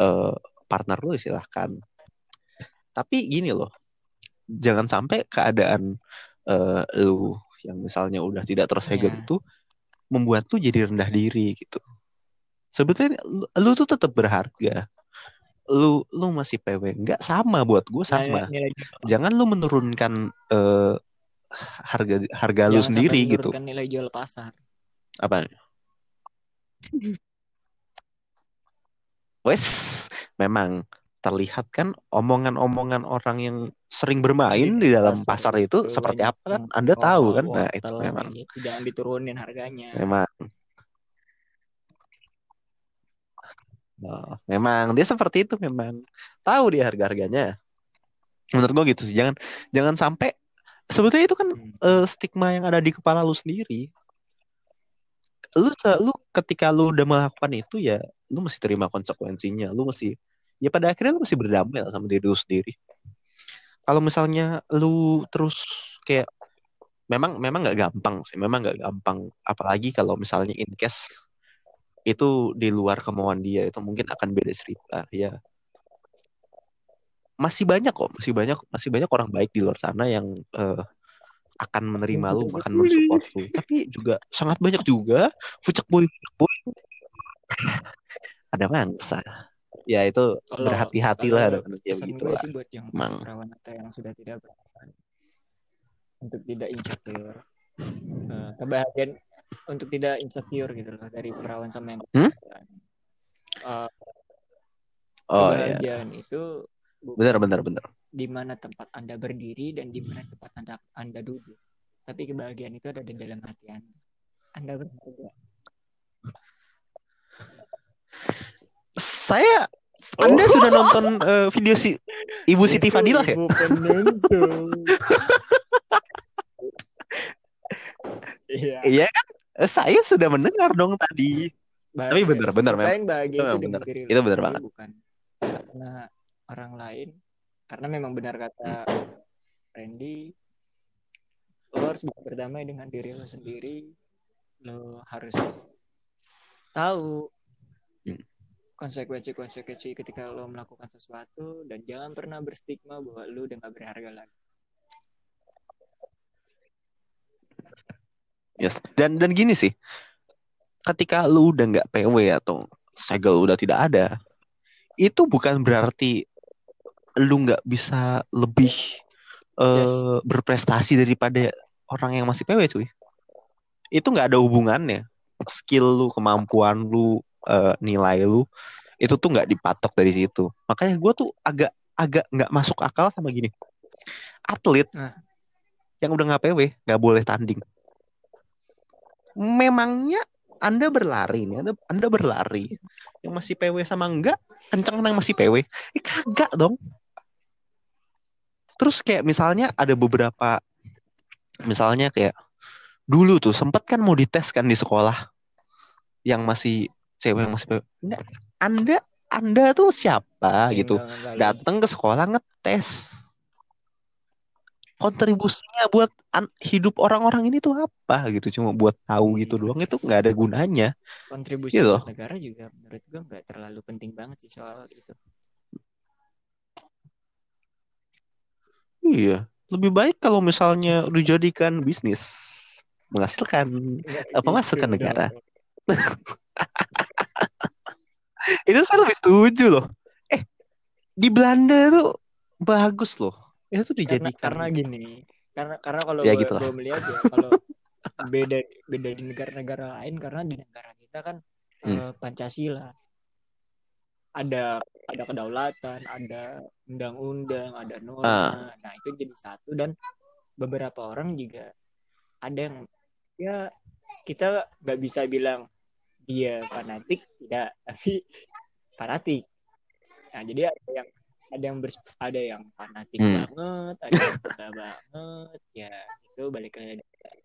eh, partner lu silahkan. Tapi gini loh, jangan sampai keadaan eh, lu yang misalnya udah tidak tersegel Iya. itu membuat lu jadi rendah diri gitu. Sebetulnya lu, lu tuh tetap berharga. Lu lu masih PW nggak sama buat gue sama. Nilai- nilai- Jangan lu menurunkan eh, harga harga lu jangan sendiri sampai gitu. menurunkan nilai jual pasar. Apa? [laughs] Wes, memang terlihat kan omongan-omongan orang yang sering bermain di dalam pasar itu gitu, seperti apa kan? yang Anda tahu kan? wortel, Nah, itu memang gitu. jangan diturunin harganya. memang Oh, memang dia seperti itu memang tahu dia harga-harganya. Menurut gua gitu sih. Jangan jangan sampai sebetulnya itu kan Hmm. eh, stigma yang ada di kepala lu sendiri. Lu lu ketika lu udah melakukan itu ya lu mesti terima konsekuensinya. Lu mesti ya pada akhirnya lu mesti berdamai sama diri lu sendiri. Kalau misalnya lu terus kayak memang memang nggak gampang sih, memang nggak gampang. Apalagi kalau misalnya in case itu di luar kemauan dia itu mungkin akan beda cerita ya masih banyak kok masih banyak masih banyak orang baik di luar sana yang eh, akan menerima lu akan mensupport lu tapi juga sangat banyak juga fucek boy fucek boy [laughs] ada mangsa ya itu berhati-hatilah dengan begitu gue lah. sih buat yang Emang. perawan atau yang sudah tidak perawan untuk tidak insecure. Eh, kebahagiaan untuk tidak insecure gitu loh dari perawan sama yang Hmm? Eh, oh ya kebahagiaan itu bukan benar benar benar. di mana tempat anda berdiri dan di mana tempat anda anda duduk. Tapi kebahagiaan itu ada di dalam hati anda. Anda berharga. Saya anda sudah nonton eh, video si Ibu Siti Fadilah ya. [laughs] Iya. iya kan Eh, saya sudah mendengar dong tadi Tapi benar, benar, memang. Lain bahagia Itu itu memang dengan benar. diri Itu benar banget. Bukan karena orang lain karena memang benar kata Randy lo harus bisa berdamai dengan diri lo sendiri lo harus tahu Hmm. Konsekuensi-konsekuensi ketika lo melakukan sesuatu dan jangan pernah berstigma bahwa lo udah gak berharga lagi Yes. Dan dan gini sih, ketika lu udah nggak PW atau segel udah tidak ada, itu bukan berarti lu nggak bisa lebih Yes. berprestasi daripada orang yang masih PW cuy. Itu nggak ada hubungannya. Skill lu, kemampuan lu, eh, nilai lu, itu tuh nggak dipatok dari situ. Makanya gue tuh agak agak nggak masuk akal sama gini. Atlet Nah. yang udah nggak PW nggak boleh tanding. Memangnya Anda berlari nih, Anda, Anda berlari. Yang masih PW sama enggak, kenceng yang masih PW. Eh kagak dong. Terus kayak misalnya ada beberapa misalnya kayak dulu tuh sempet kan mau dites kan di sekolah yang masih cewek yang masih. Enggak, Anda Anda tuh siapa gitu? Enggak, enggak, enggak. Datang ke sekolah ngetes. Kontribusinya buat hidup orang-orang ini tuh apa gitu? Cuma buat tahu gitu doang itu nggak ada gunanya. kontribusi Gitu. negara juga menurut gue nggak terlalu penting banget sih soal itu Iya, lebih baik kalau misalnya dijadikan bisnis menghasilkan apa masuk ke Gitu negara. [laughs] Itu saya lebih setuju loh. Eh, di Belanda tuh bagus loh. Itu tuh karena dijadikan karena gini karena karena kalau Ya, gue gitulah. gue melihat ya kalau [laughs] beda beda di negara-negara lain karena di negara kita kan Hmm. eh, Pancasila ada ada kedaulatan ada undang-undang ada norma Ah. nah itu jadi satu dan beberapa orang juga ada yang ya kita nggak bisa bilang dia fanatik tidak [laughs] tapi fanatik nah jadi ada yang ada yang bers, ada yang fanatik Hmm. banget ada yang enggak [laughs] banget ya itu balik ke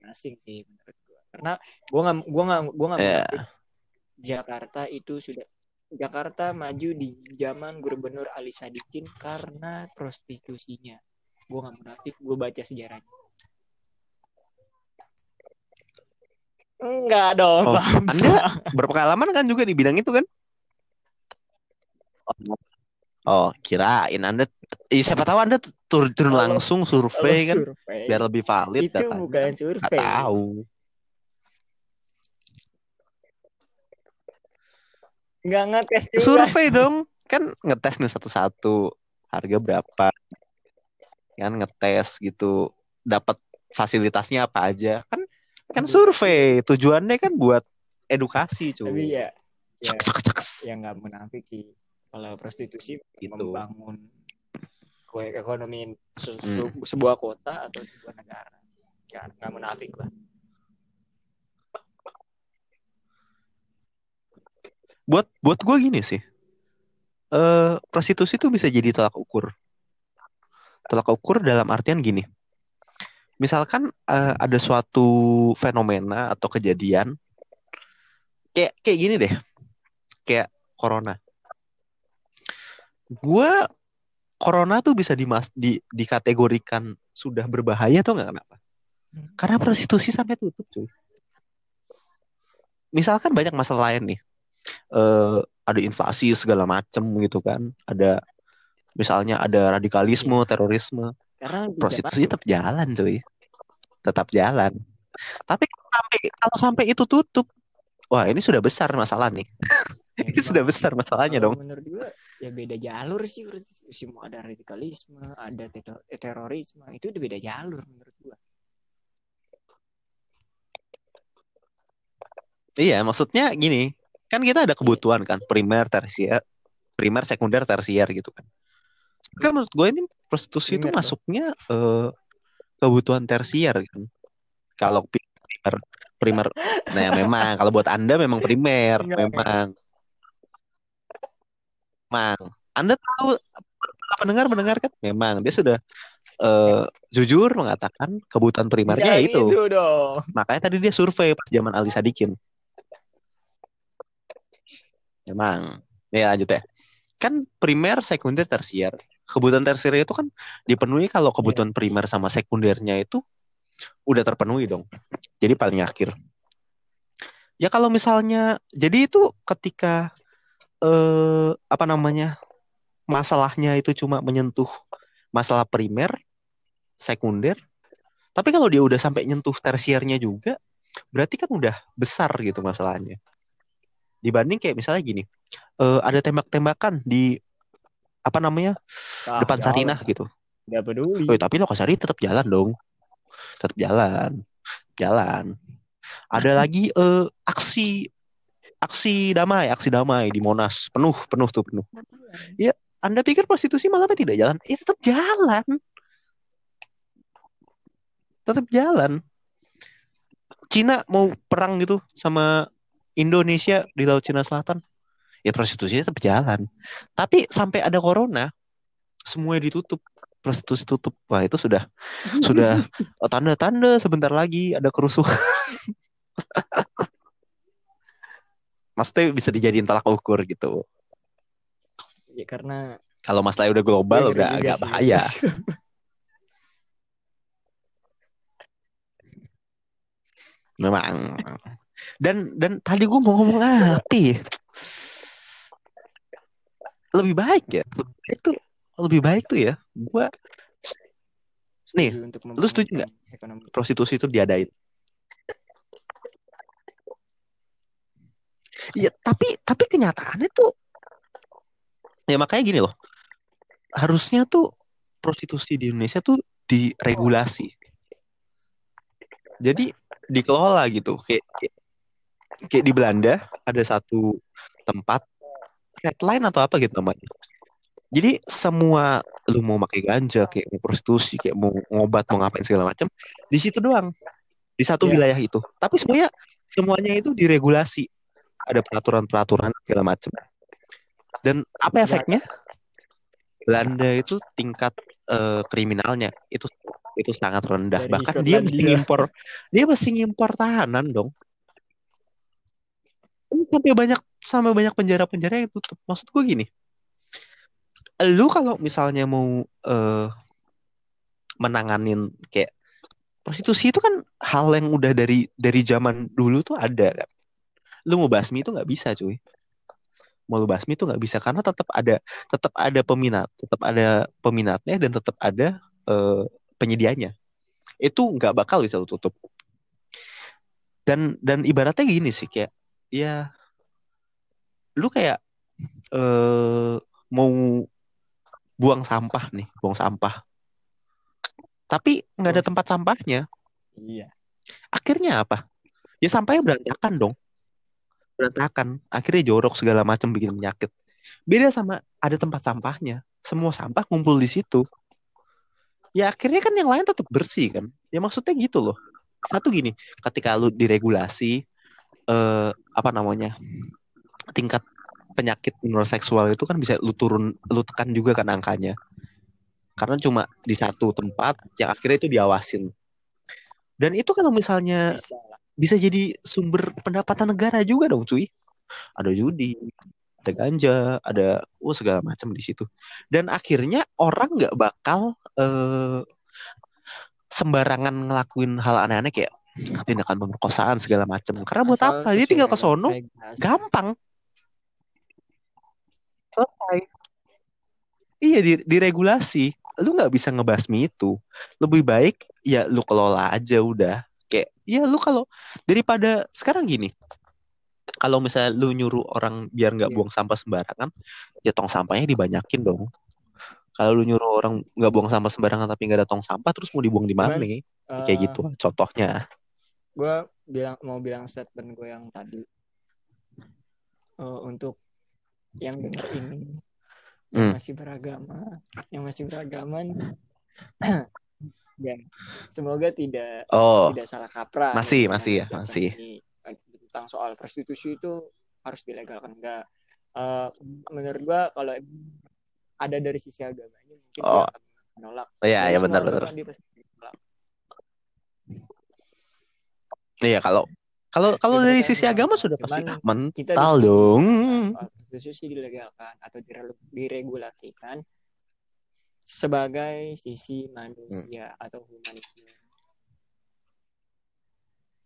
masing sih menurut gua karena gua nggak gua nggak gua nggak Ya. munafik. Jakarta itu sudah Jakarta maju di zaman Gubernur Ali Sadikin karena prostitusinya. Gue nggak munafik, gue baca sejarahnya. Enggak dong, Oh, Bang. Anda berpengalaman kan juga di bidang itu kan? Oh, kirain Anda eh, siapa tahu Anda turun turun langsung survei kan survei, biar lebih valid itu datanya. bukan Nggak survei. tahu. Nggak ngetes juga. Survei dong. Kan ngetes nih satu-satu. Harga berapa? Kan ngetes gitu. Dapat fasilitasnya apa aja. Kan kan survei. Tujuannya kan buat edukasi, cuy. Tapi ya, ya, ya nggak munafik sih. Kalau prostitusi Gitu. membangun kue ekonomi se- Hmm. se- sebuah kota atau sebuah negara. Ya nggak munafik lah. Buat buat gue gini sih. Eh prostitusi itu bisa jadi tolak ukur. Tolak ukur dalam artian gini. Misalkan eh, ada suatu fenomena atau kejadian kayak kayak gini deh. Kayak corona. Gua corona tuh bisa dimas di dikategorikan sudah berbahaya tuh nggak kenapa? Karena prostitusi sampai tutup cuy. Misalkan banyak masalah lain nih. Eh ada inflasi segala macem gitu kan. Ada misalnya ada radikalisme, terorisme, Karena prostitusi tetap jalan cuy. Tetap jalan. Tapi kalau sampai kalau sampai itu tutup, wah ini sudah besar masalah nih. Ya, [laughs] ini sudah besar masalahnya dong. Menurut gua ya beda jalur sih. Mau ada radikalisme, ada teto- terorisme, itu udah beda jalur menurut gua. Iya, maksudnya gini, kan kita ada kebutuhan kan, primer, tersier, primer, sekunder, tersier gitu kan. Kan menurut gue ini prostitusi itu masuknya eh, kebutuhan tersier kan. Kalau primer, primer, nah memang kalau buat anda memang primer, memang, memang. Anda tahu pendengar mendengar kan, memang dia sudah eh, jujur mengatakan kebutuhan primernya Jangan ya itu. itu dong. Makanya tadi dia survei pas zaman Ali Sadikin. Memang. Ya lanjut ya. Kan primer, sekunder, tersier. Kebutuhan tersier itu kan dipenuhi kalau kebutuhan primer sama sekundernya itu udah terpenuhi dong. Jadi paling akhir. Ya kalau misalnya jadi itu ketika eh apa namanya? masalahnya itu cuma menyentuh masalah primer, sekunder. Tapi kalau dia udah sampai nyentuh tersiernya juga, berarti kan udah besar gitu masalahnya. Dibanding kayak misalnya gini, eh, ada tembak-tembakan di apa namanya Ah, depan jauh. Sarinah gitu. Nggak peduli. Woi, tapi Lokasari tetap jalan dong. Tetap jalan. Jalan. Ada lagi eh, aksi aksi damai, aksi damai di Monas. Penuh, penuh tuh penuh. Anda pikir prostitusi malah apa tidak jalan? Eh, tetap jalan. Tetap jalan. Cina mau perang gitu sama Indonesia di Laut Cina Selatan. Ya prostitusi tetap jalan. Tapi sampai ada corona, semuanya ditutup. Prostitusi tutup. Wah, itu sudah sudah [laughs] tanda-tanda sebentar lagi ada kerusuhan. Maksudnya bisa dijadiin tolak ukur gitu. Ya karena Kalau masalahnya udah global ngeri udah agak sih. bahaya. [laughs] Memang. Dan dan tadi gue mau ngomong apa? Ya? Lebih baik ya. Lebih baik tuh lebih baik tuh ya. Gue Nih, untuk lu setuju ekonomi. prostitusi itu diadain. Iya, tapi tapi kenyataannya tuh ya makanya gini loh. Harusnya tuh prostitusi di Indonesia tuh diregulasi. Jadi dikelola gitu. Kayak, kayak di Belanda ada satu tempat red line atau apa gitu namanya. Jadi semua lu mau pakai ganja, kayak mau prostitusi, kayak mau ngobat, mau ngapain segala macam, di situ doang. Di satu Iya. wilayah itu. Tapi semuanya semuanya itu diregulasi. Ada peraturan-peraturan segala macam. Dan apa efeknya? Belanda itu tingkat eh, kriminalnya itu itu sangat rendah. Dari Bahkan dia mesti ngimpor dia mesti ngimpor tahanan dong. Sampai banyak sampai banyak penjara-penjara yang tutup. Maksud gue gini. Lu kalau misalnya mau eh, menanganin kayak prostitusi itu kan hal yang udah dari dari zaman dulu tuh ada kan. Lu mau basmi itu nggak bisa cuy. Mau lu basmi itu nggak bisa karena tetap ada tetap ada peminat, tetap ada peminatnya dan tetap ada eh, penyedianya. Itu nggak bakal bisa lu tutup. Dan dan ibaratnya gini sih kayak ya lu kayak eh mau buang sampah nih, buang sampah. Tapi nggak ada tempat sampahnya. Iya. Akhirnya apa? Ya sampahnya berantakan dong. Berantakan. Akhirnya jorok segala macam bikin penyakit. Beda sama ada tempat sampahnya. Semua sampah ngumpul di situ. Ya akhirnya kan yang lain tetap bersih kan. Ya maksudnya gitu loh. Satu gini, ketika lu diregulasi eh apa namanya? tingkat penyakit menurut seksual itu kan bisa lu turun lu tekan juga kan angkanya. Karena cuma di satu tempat yang akhirnya itu diawasin. Dan itu kalau misalnya Bisa bisa jadi sumber pendapatan negara juga dong cuy ada judi ada ganja ada oh segala macam di situ dan akhirnya orang nggak bakal eh, sembarangan ngelakuin hal aneh-aneh kayak tindakan pemerkosaan segala macam. Karena buat Asal apa? Dia tinggal ke sono? gampang. Selesai. Iya di- diregulasi. Lu nggak bisa ngebasmi itu. Lebih baik ya lu kelola aja udah. Kayak ya lu kalau daripada sekarang gini. Kalau misalnya lu nyuruh orang biar nggak Iya. buang sampah sembarangan ya tong sampahnya dibanyakin dong. Kalau lu nyuruh orang nggak buang sampah sembarangan tapi nggak ada tong sampah terus mau dibuang di mana nih? Kayak Eh, gitu contohnya gue bilang mau bilang statement gue yang tadi Eh, untuk yang denger ini yang Hmm. masih beragama yang masih beragama [clears throat] dan semoga tidak oh tidak salah kaprah Masih, nih dengan masih ya, masih. ini. Eh, tentang soal prostitusi itu harus dilegalkan enggak Eh, menurut gue kalau ada dari sisi agamanya mungkin dia Oh. akan menolak iya Dari ya semua benar agama benar dia pasti menolak. Iya kalau kalau kalau Gitu dari kan, sisi Bang. agama sudah pasti mental dong prostitusi dilegalkan atau dire- diregulasikan sebagai sisi manusia Hmm. atau humanisme.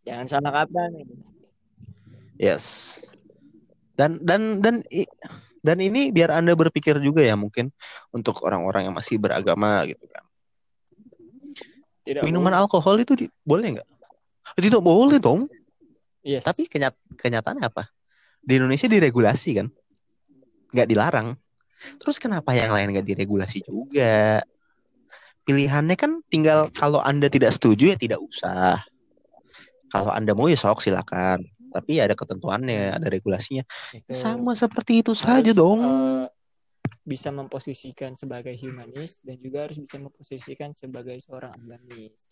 Jangan salah kaprah nih. Yes. Dan dan dan i- dan ini biar Anda berpikir juga ya mungkin untuk orang-orang yang masih beragama gitu kan. Tidak Minuman boleh. alkohol itu di- boleh nggak? Tidak boleh dong. Yes. Tapi kenyat kenyataannya apa? Di Indonesia diregulasi kan, nggak dilarang. Terus kenapa yang lain nggak diregulasi juga? Pilihannya kan tinggal kalau Anda tidak setuju ya tidak usah. Kalau Anda mau ya sok silakan. Tapi ya ada ketentuannya, ada regulasinya. itu Sama seperti itu harus, saja dong. eh, bisa memposisikan sebagai humanis dan juga harus bisa memposisikan sebagai seorang agamis.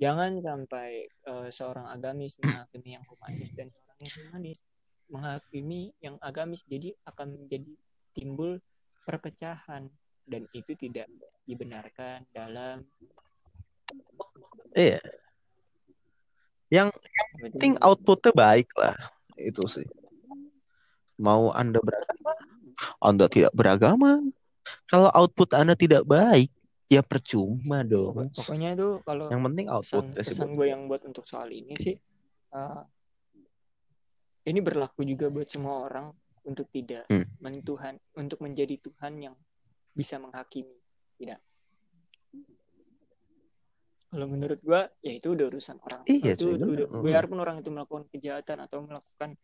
Jangan sampai eh, seorang agamis menghakimi yang humanis dan orang yang humanis menghakimi yang agamis. Jadi akan menjadi timbul perpecahan dan itu tidak dibenarkan dalam Iya. Yang penting outputnya baik lah. Itu sih. Mau Anda beragama, Anda tidak beragama. Kalau output Anda tidak baik, ya percuma dong. Pokoknya itu kalau Yang penting pesan, outputnya sih. pesan gue yang buat untuk soal ini sih uh, ini berlaku juga buat semua orang untuk tidak Hmm. mentuhan untuk menjadi Tuhan yang bisa menghakimi tidak kalau menurut gue ya itu udah urusan orang Iya, itu udah biarpun orang itu melakukan kejahatan atau melakukan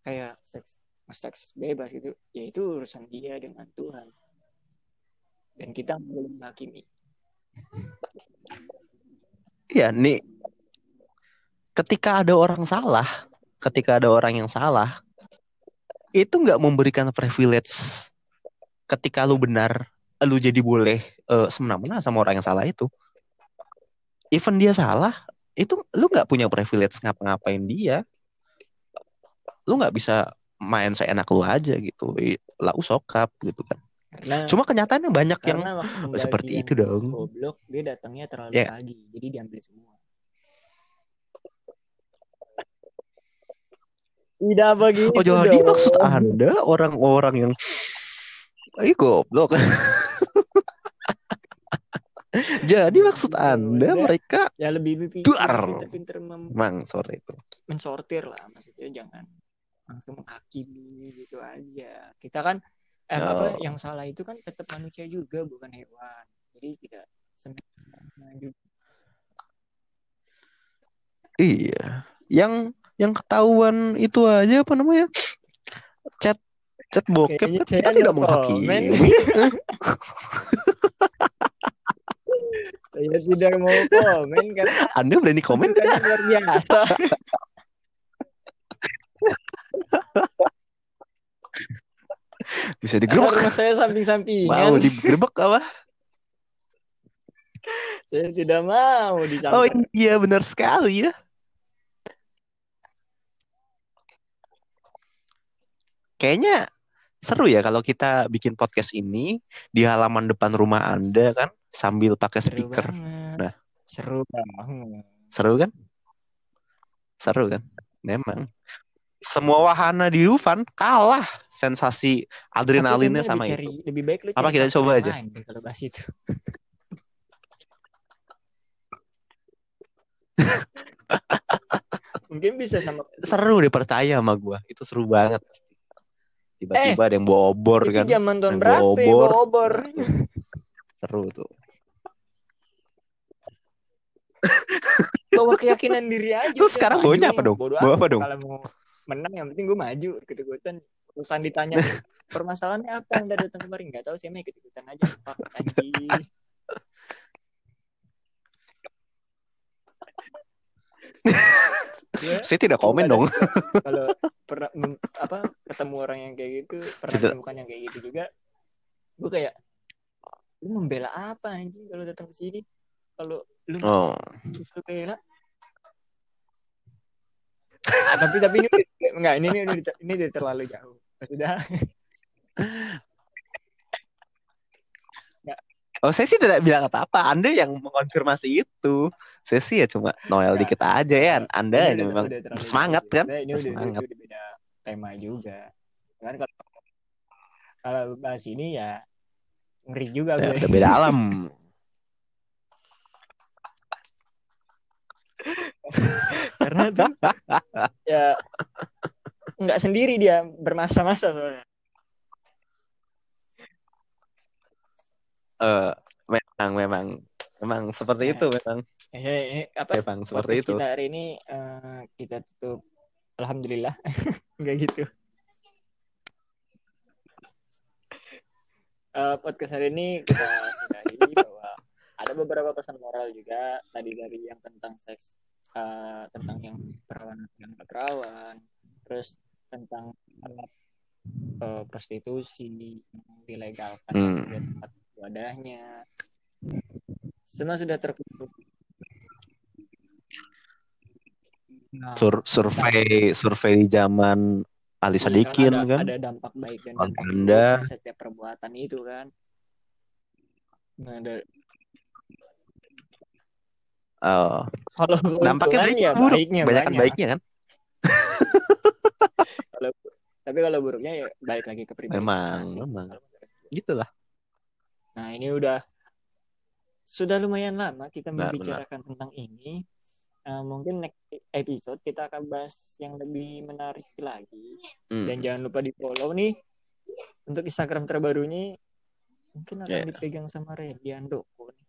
kayak seks seks bebas itu ya itu urusan dia dengan Tuhan dan kita boleh menghakimi Iya, nih. Ketika ada orang salah, ketika ada orang yang salah, itu nggak memberikan privilege. Ketika lu benar, lu jadi boleh eh, semena-mena sama orang yang salah itu. Even dia salah, itu lu nggak punya privilege ngapa-ngapain dia. Lu nggak bisa main seenak lu aja gitu. I- Lau sokap gitu kan. Karena Cuma kenyataannya banyak yang [laughs] seperti itu dong. goblok dia datangnya terlalu Ya. pagi jadi diambil semua tidak begitu Oh jadi maksud Anda orang-orang yang Ih goblok. [laughs] jadi maksud Anda mereka ya lebih Duar. pinter-pinter mem- Emang sore itu. mensortir lah maksudnya jangan langsung menghakimi gitu aja kita kan eh, apa Oh. yang salah itu kan tetap manusia juga bukan hewan jadi tidak semena juga Iya. Yang yang ketahuan itu aja apa namanya? Chat chat bokep Kayaknya kan kita tidak no menghakimi. saya tidak mau komen karena Anda berani komen kan tidak? luar biasa [laughs] Bisa Karena digerebek. rumah saya samping-sampingan Mau digerebek apa? saya tidak mau Oh dicampur iya benar sekali ya. Kayaknya seru ya kalau kita bikin podcast ini di halaman depan rumah Anda kan sambil pakai seru speaker. banget Nah. seru banget Seru kan? Seru kan? Memang. Semua wahana di Dufan kalah sensasi adrenalinnya sama cari, itu. lebih baik lu Apa kita coba aja? deh kalau bahas itu [laughs] mungkin bisa sama Seru deh percaya sama gua. Itu seru banget. Tiba-tiba ada yang bawa obor itu kan. zaman tahun berapa bawa ya, obor. bawa obor Seru tuh. bawa keyakinan diri aja Terus sekarang nih, apa dong? bodo Bawa amat. apa dong? kalau mau menang yang penting gue maju ikut ikutan urusan ditanya permasalahannya apa anda datang kemarin nggak tahu saya mah ikut ikutan aja Fuck, anjing Gue [laughs] Saya tidak komen dong. kalau pernah apa ketemu orang yang kayak gitu pernah Tidak. menemukan yang kayak gitu juga gue kayak lu membela apa anjing kalau datang ke sini kalau lu Oh. lu bela tapi tapi ini enggak ini ini ini, ini udah terlalu jauh sudah [laughs] Oh, saya sih tidak bilang apa-apa. Anda yang mengonfirmasi itu. Saya sih ya cuma Noel Nggak. dikit aja ya. Anda Ini ini udah- memang udah bersemangat kan? Nah, ini udah, udah, Bersemangat. udah beda tema juga kan kalau kalau bahas ini ya ngeri juga Ya, gue. udah beda alam. [laughs] [laughs] Karena tuh ya nggak sendiri dia bermasa-masa soalnya. Eh, memang memang memang seperti Ya. itu memang Eh, ini apa memang seperti itu. kita hari ini eh, kita tutup alhamdulillah [laughs] nggak gitu Eh, podcast hari ini kita sudahi bahwa ada beberapa pesan moral juga tadi dari yang tentang seks eh, tentang yang perawan dan nggak perawan terus tentang alat eh, prostitusi yang dilegalkan Hmm. di tempat wadahnya semua sudah terkumpul Nah, Sur- survei survei di zaman Ali Iya, Sadikin ada, kan. ada dampak baik dan Dampak dari setiap perbuatan itu kan nah ada Eh, kalau dampaknya keuntungan baik ya buruk. baiknya Banyak banyak baiknya kan. [laughs] Kalau- tapi kalau buruknya ya balik lagi ke pribadi Memang, memang. Gitulah. nah ini udah sudah lumayan lama kita Benar, membicarakan tentang ini Eh, mungkin next episode kita akan bahas yang lebih menarik lagi Hmm. dan jangan lupa di follow nih untuk Instagram terbarunya mungkin akan Yeah. dipegang sama Redian Doko nih.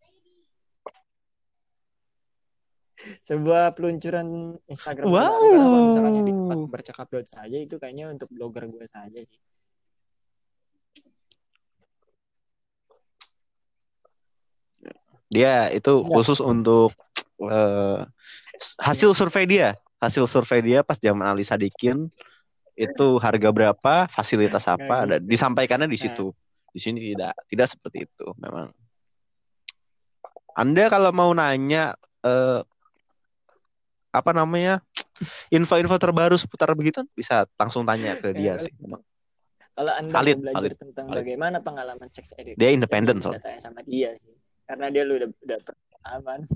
Sebuah peluncuran Instagram Wow. baru. Kalau misalkan yang di tempat bercakap saja itu kayaknya untuk blogger gue saja sih Dia itu Iya. khusus untuk eh, hasil survei dia, hasil survei dia pas zaman Ali Sadikin itu harga berapa, fasilitas Nah, apa, gitu. dan disampaikannya di Nah. situ. Di sini tidak, tidak seperti itu memang. Anda kalau mau nanya eh, apa namanya info-info terbaru seputar begitu bisa langsung tanya ke dia sih. Memang. kalau anda Valid, belajar valid, tentang valid. bagaimana pengalaman seks edukasi Dia independen, soalnya. tanya sama dia sih karena dia lu udah udah pengalaman [laughs]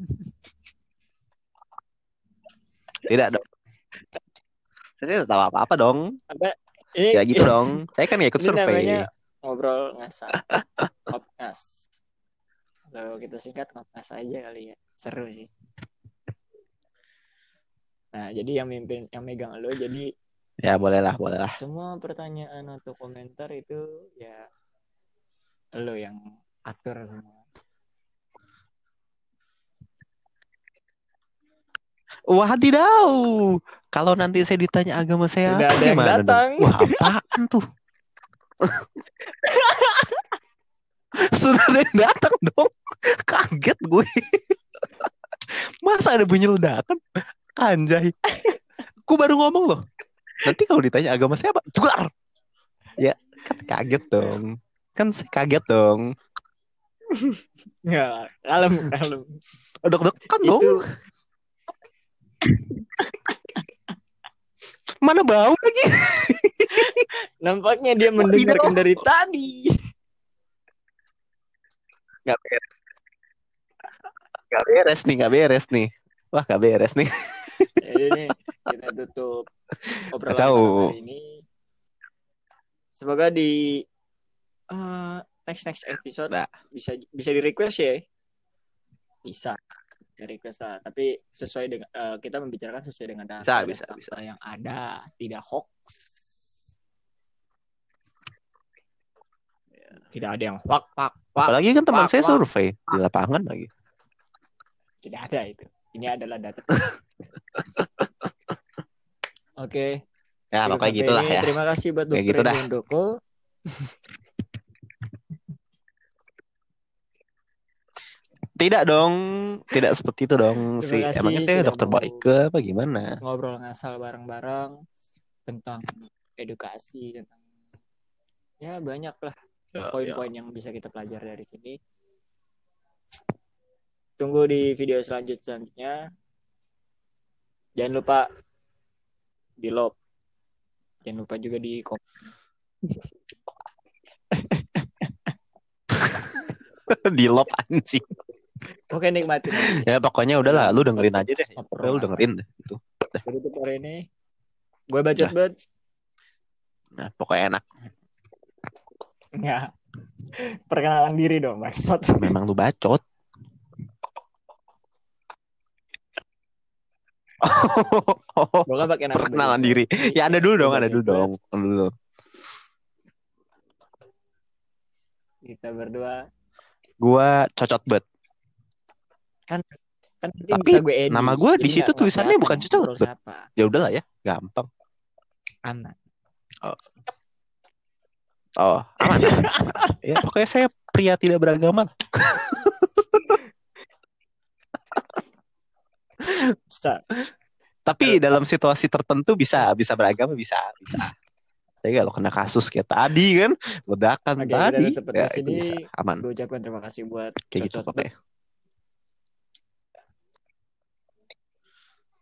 Tidak dong. Saya tidak tahu apa-apa dong. apa ini Ya gitu dong. Saya kan ikut survei. ngobrol ngasah. Ngopngas. Kalau kita singkat ngopngas aja kali ya. Seru sih. Nah, jadi yang mimpin yang megang lo jadi Ya bolehlah, bolehlah. semua pertanyaan atau komentar itu ya lo yang atur semua. Wadidaw. Kalau nanti saya ditanya agama saya Sudah apa, ada yang dong? datang. Wah, apaan tuh? [laughs] Sudah ada yang datang dong. Kaget gue. Masa ada bunyi ledakan? Anjay. Gue baru ngomong loh. Nanti kalau ditanya agama saya apa? Ya, kan kaget dong. Kan saya kaget dong. Ya, kalem kalem. Deg-degan dong. Itu Mana bau lagi? nampaknya dia mendengarkan dari tadi. Gak beres. Gak beres nih, gak beres nih. Wah, gak beres nih. Jadi nih kita tutup obrolan Kacau. hari ini. Semoga di eh, next next episode Nah. bisa bisa di request ya. Bisa di request lah. Tapi sesuai dengan eh, kita membicarakan sesuai dengan data Bisa, bisa, bisa. yang ada, tidak hoax. Tidak ada yang fak fak. Apalagi kan teman wak, saya wak. survei di lapangan lagi. Tidak ada itu. Ini adalah data. [laughs] Oke. Ya, Cukup pokoknya gitulah ya. Terima kasih buat Kayak Dokter gitu dah. Indoko. Tidak dong, tidak seperti itu dong. Si kasih emangnya saya sudah dokter Boyke apa gimana? ngobrol ngasal bareng-bareng tentang edukasi tentang ya banyak lah Ya, poin-poin yang bisa kita pelajari dari sini. Tunggu di video selanjut selanjutnya. Jangan lupa di love. Jangan lupa juga di komen. [laughs] di lop anjing. Oke nikmatin. Ya pokoknya udahlah, lu dengerin aja deh. Udah, lu dengerin deh itu. Tutup hari ini. Gue bacot Dah. banget. Nah, pokoknya enak. Enggak. Perkenalan diri dong, maksud. Memang lu bacot. Gue kan pakai nama Perkenalan begitu. diri. Ya ada dulu dong, ada dulu Coba-coba. dong. Ada dulu. Kita berdua Gua cocot bet. kan nanti Tapi bisa gue edit. nama gue di situ tulisannya bukan ngobrol Bet. Ya udahlah ya, gampang. Anak. Oh, aman. [laughs] ya, pokoknya saya pria tidak beragama. Bisa. Tapi dalam situasi tertentu bisa bisa beragama bisa bisa. Tapi kalau kena kasus kayak tadi kan, ledakan Oke, tadi, ya itu bisa aman. Gue ucapkan terima kasih buat Kayak gitu pokoknya.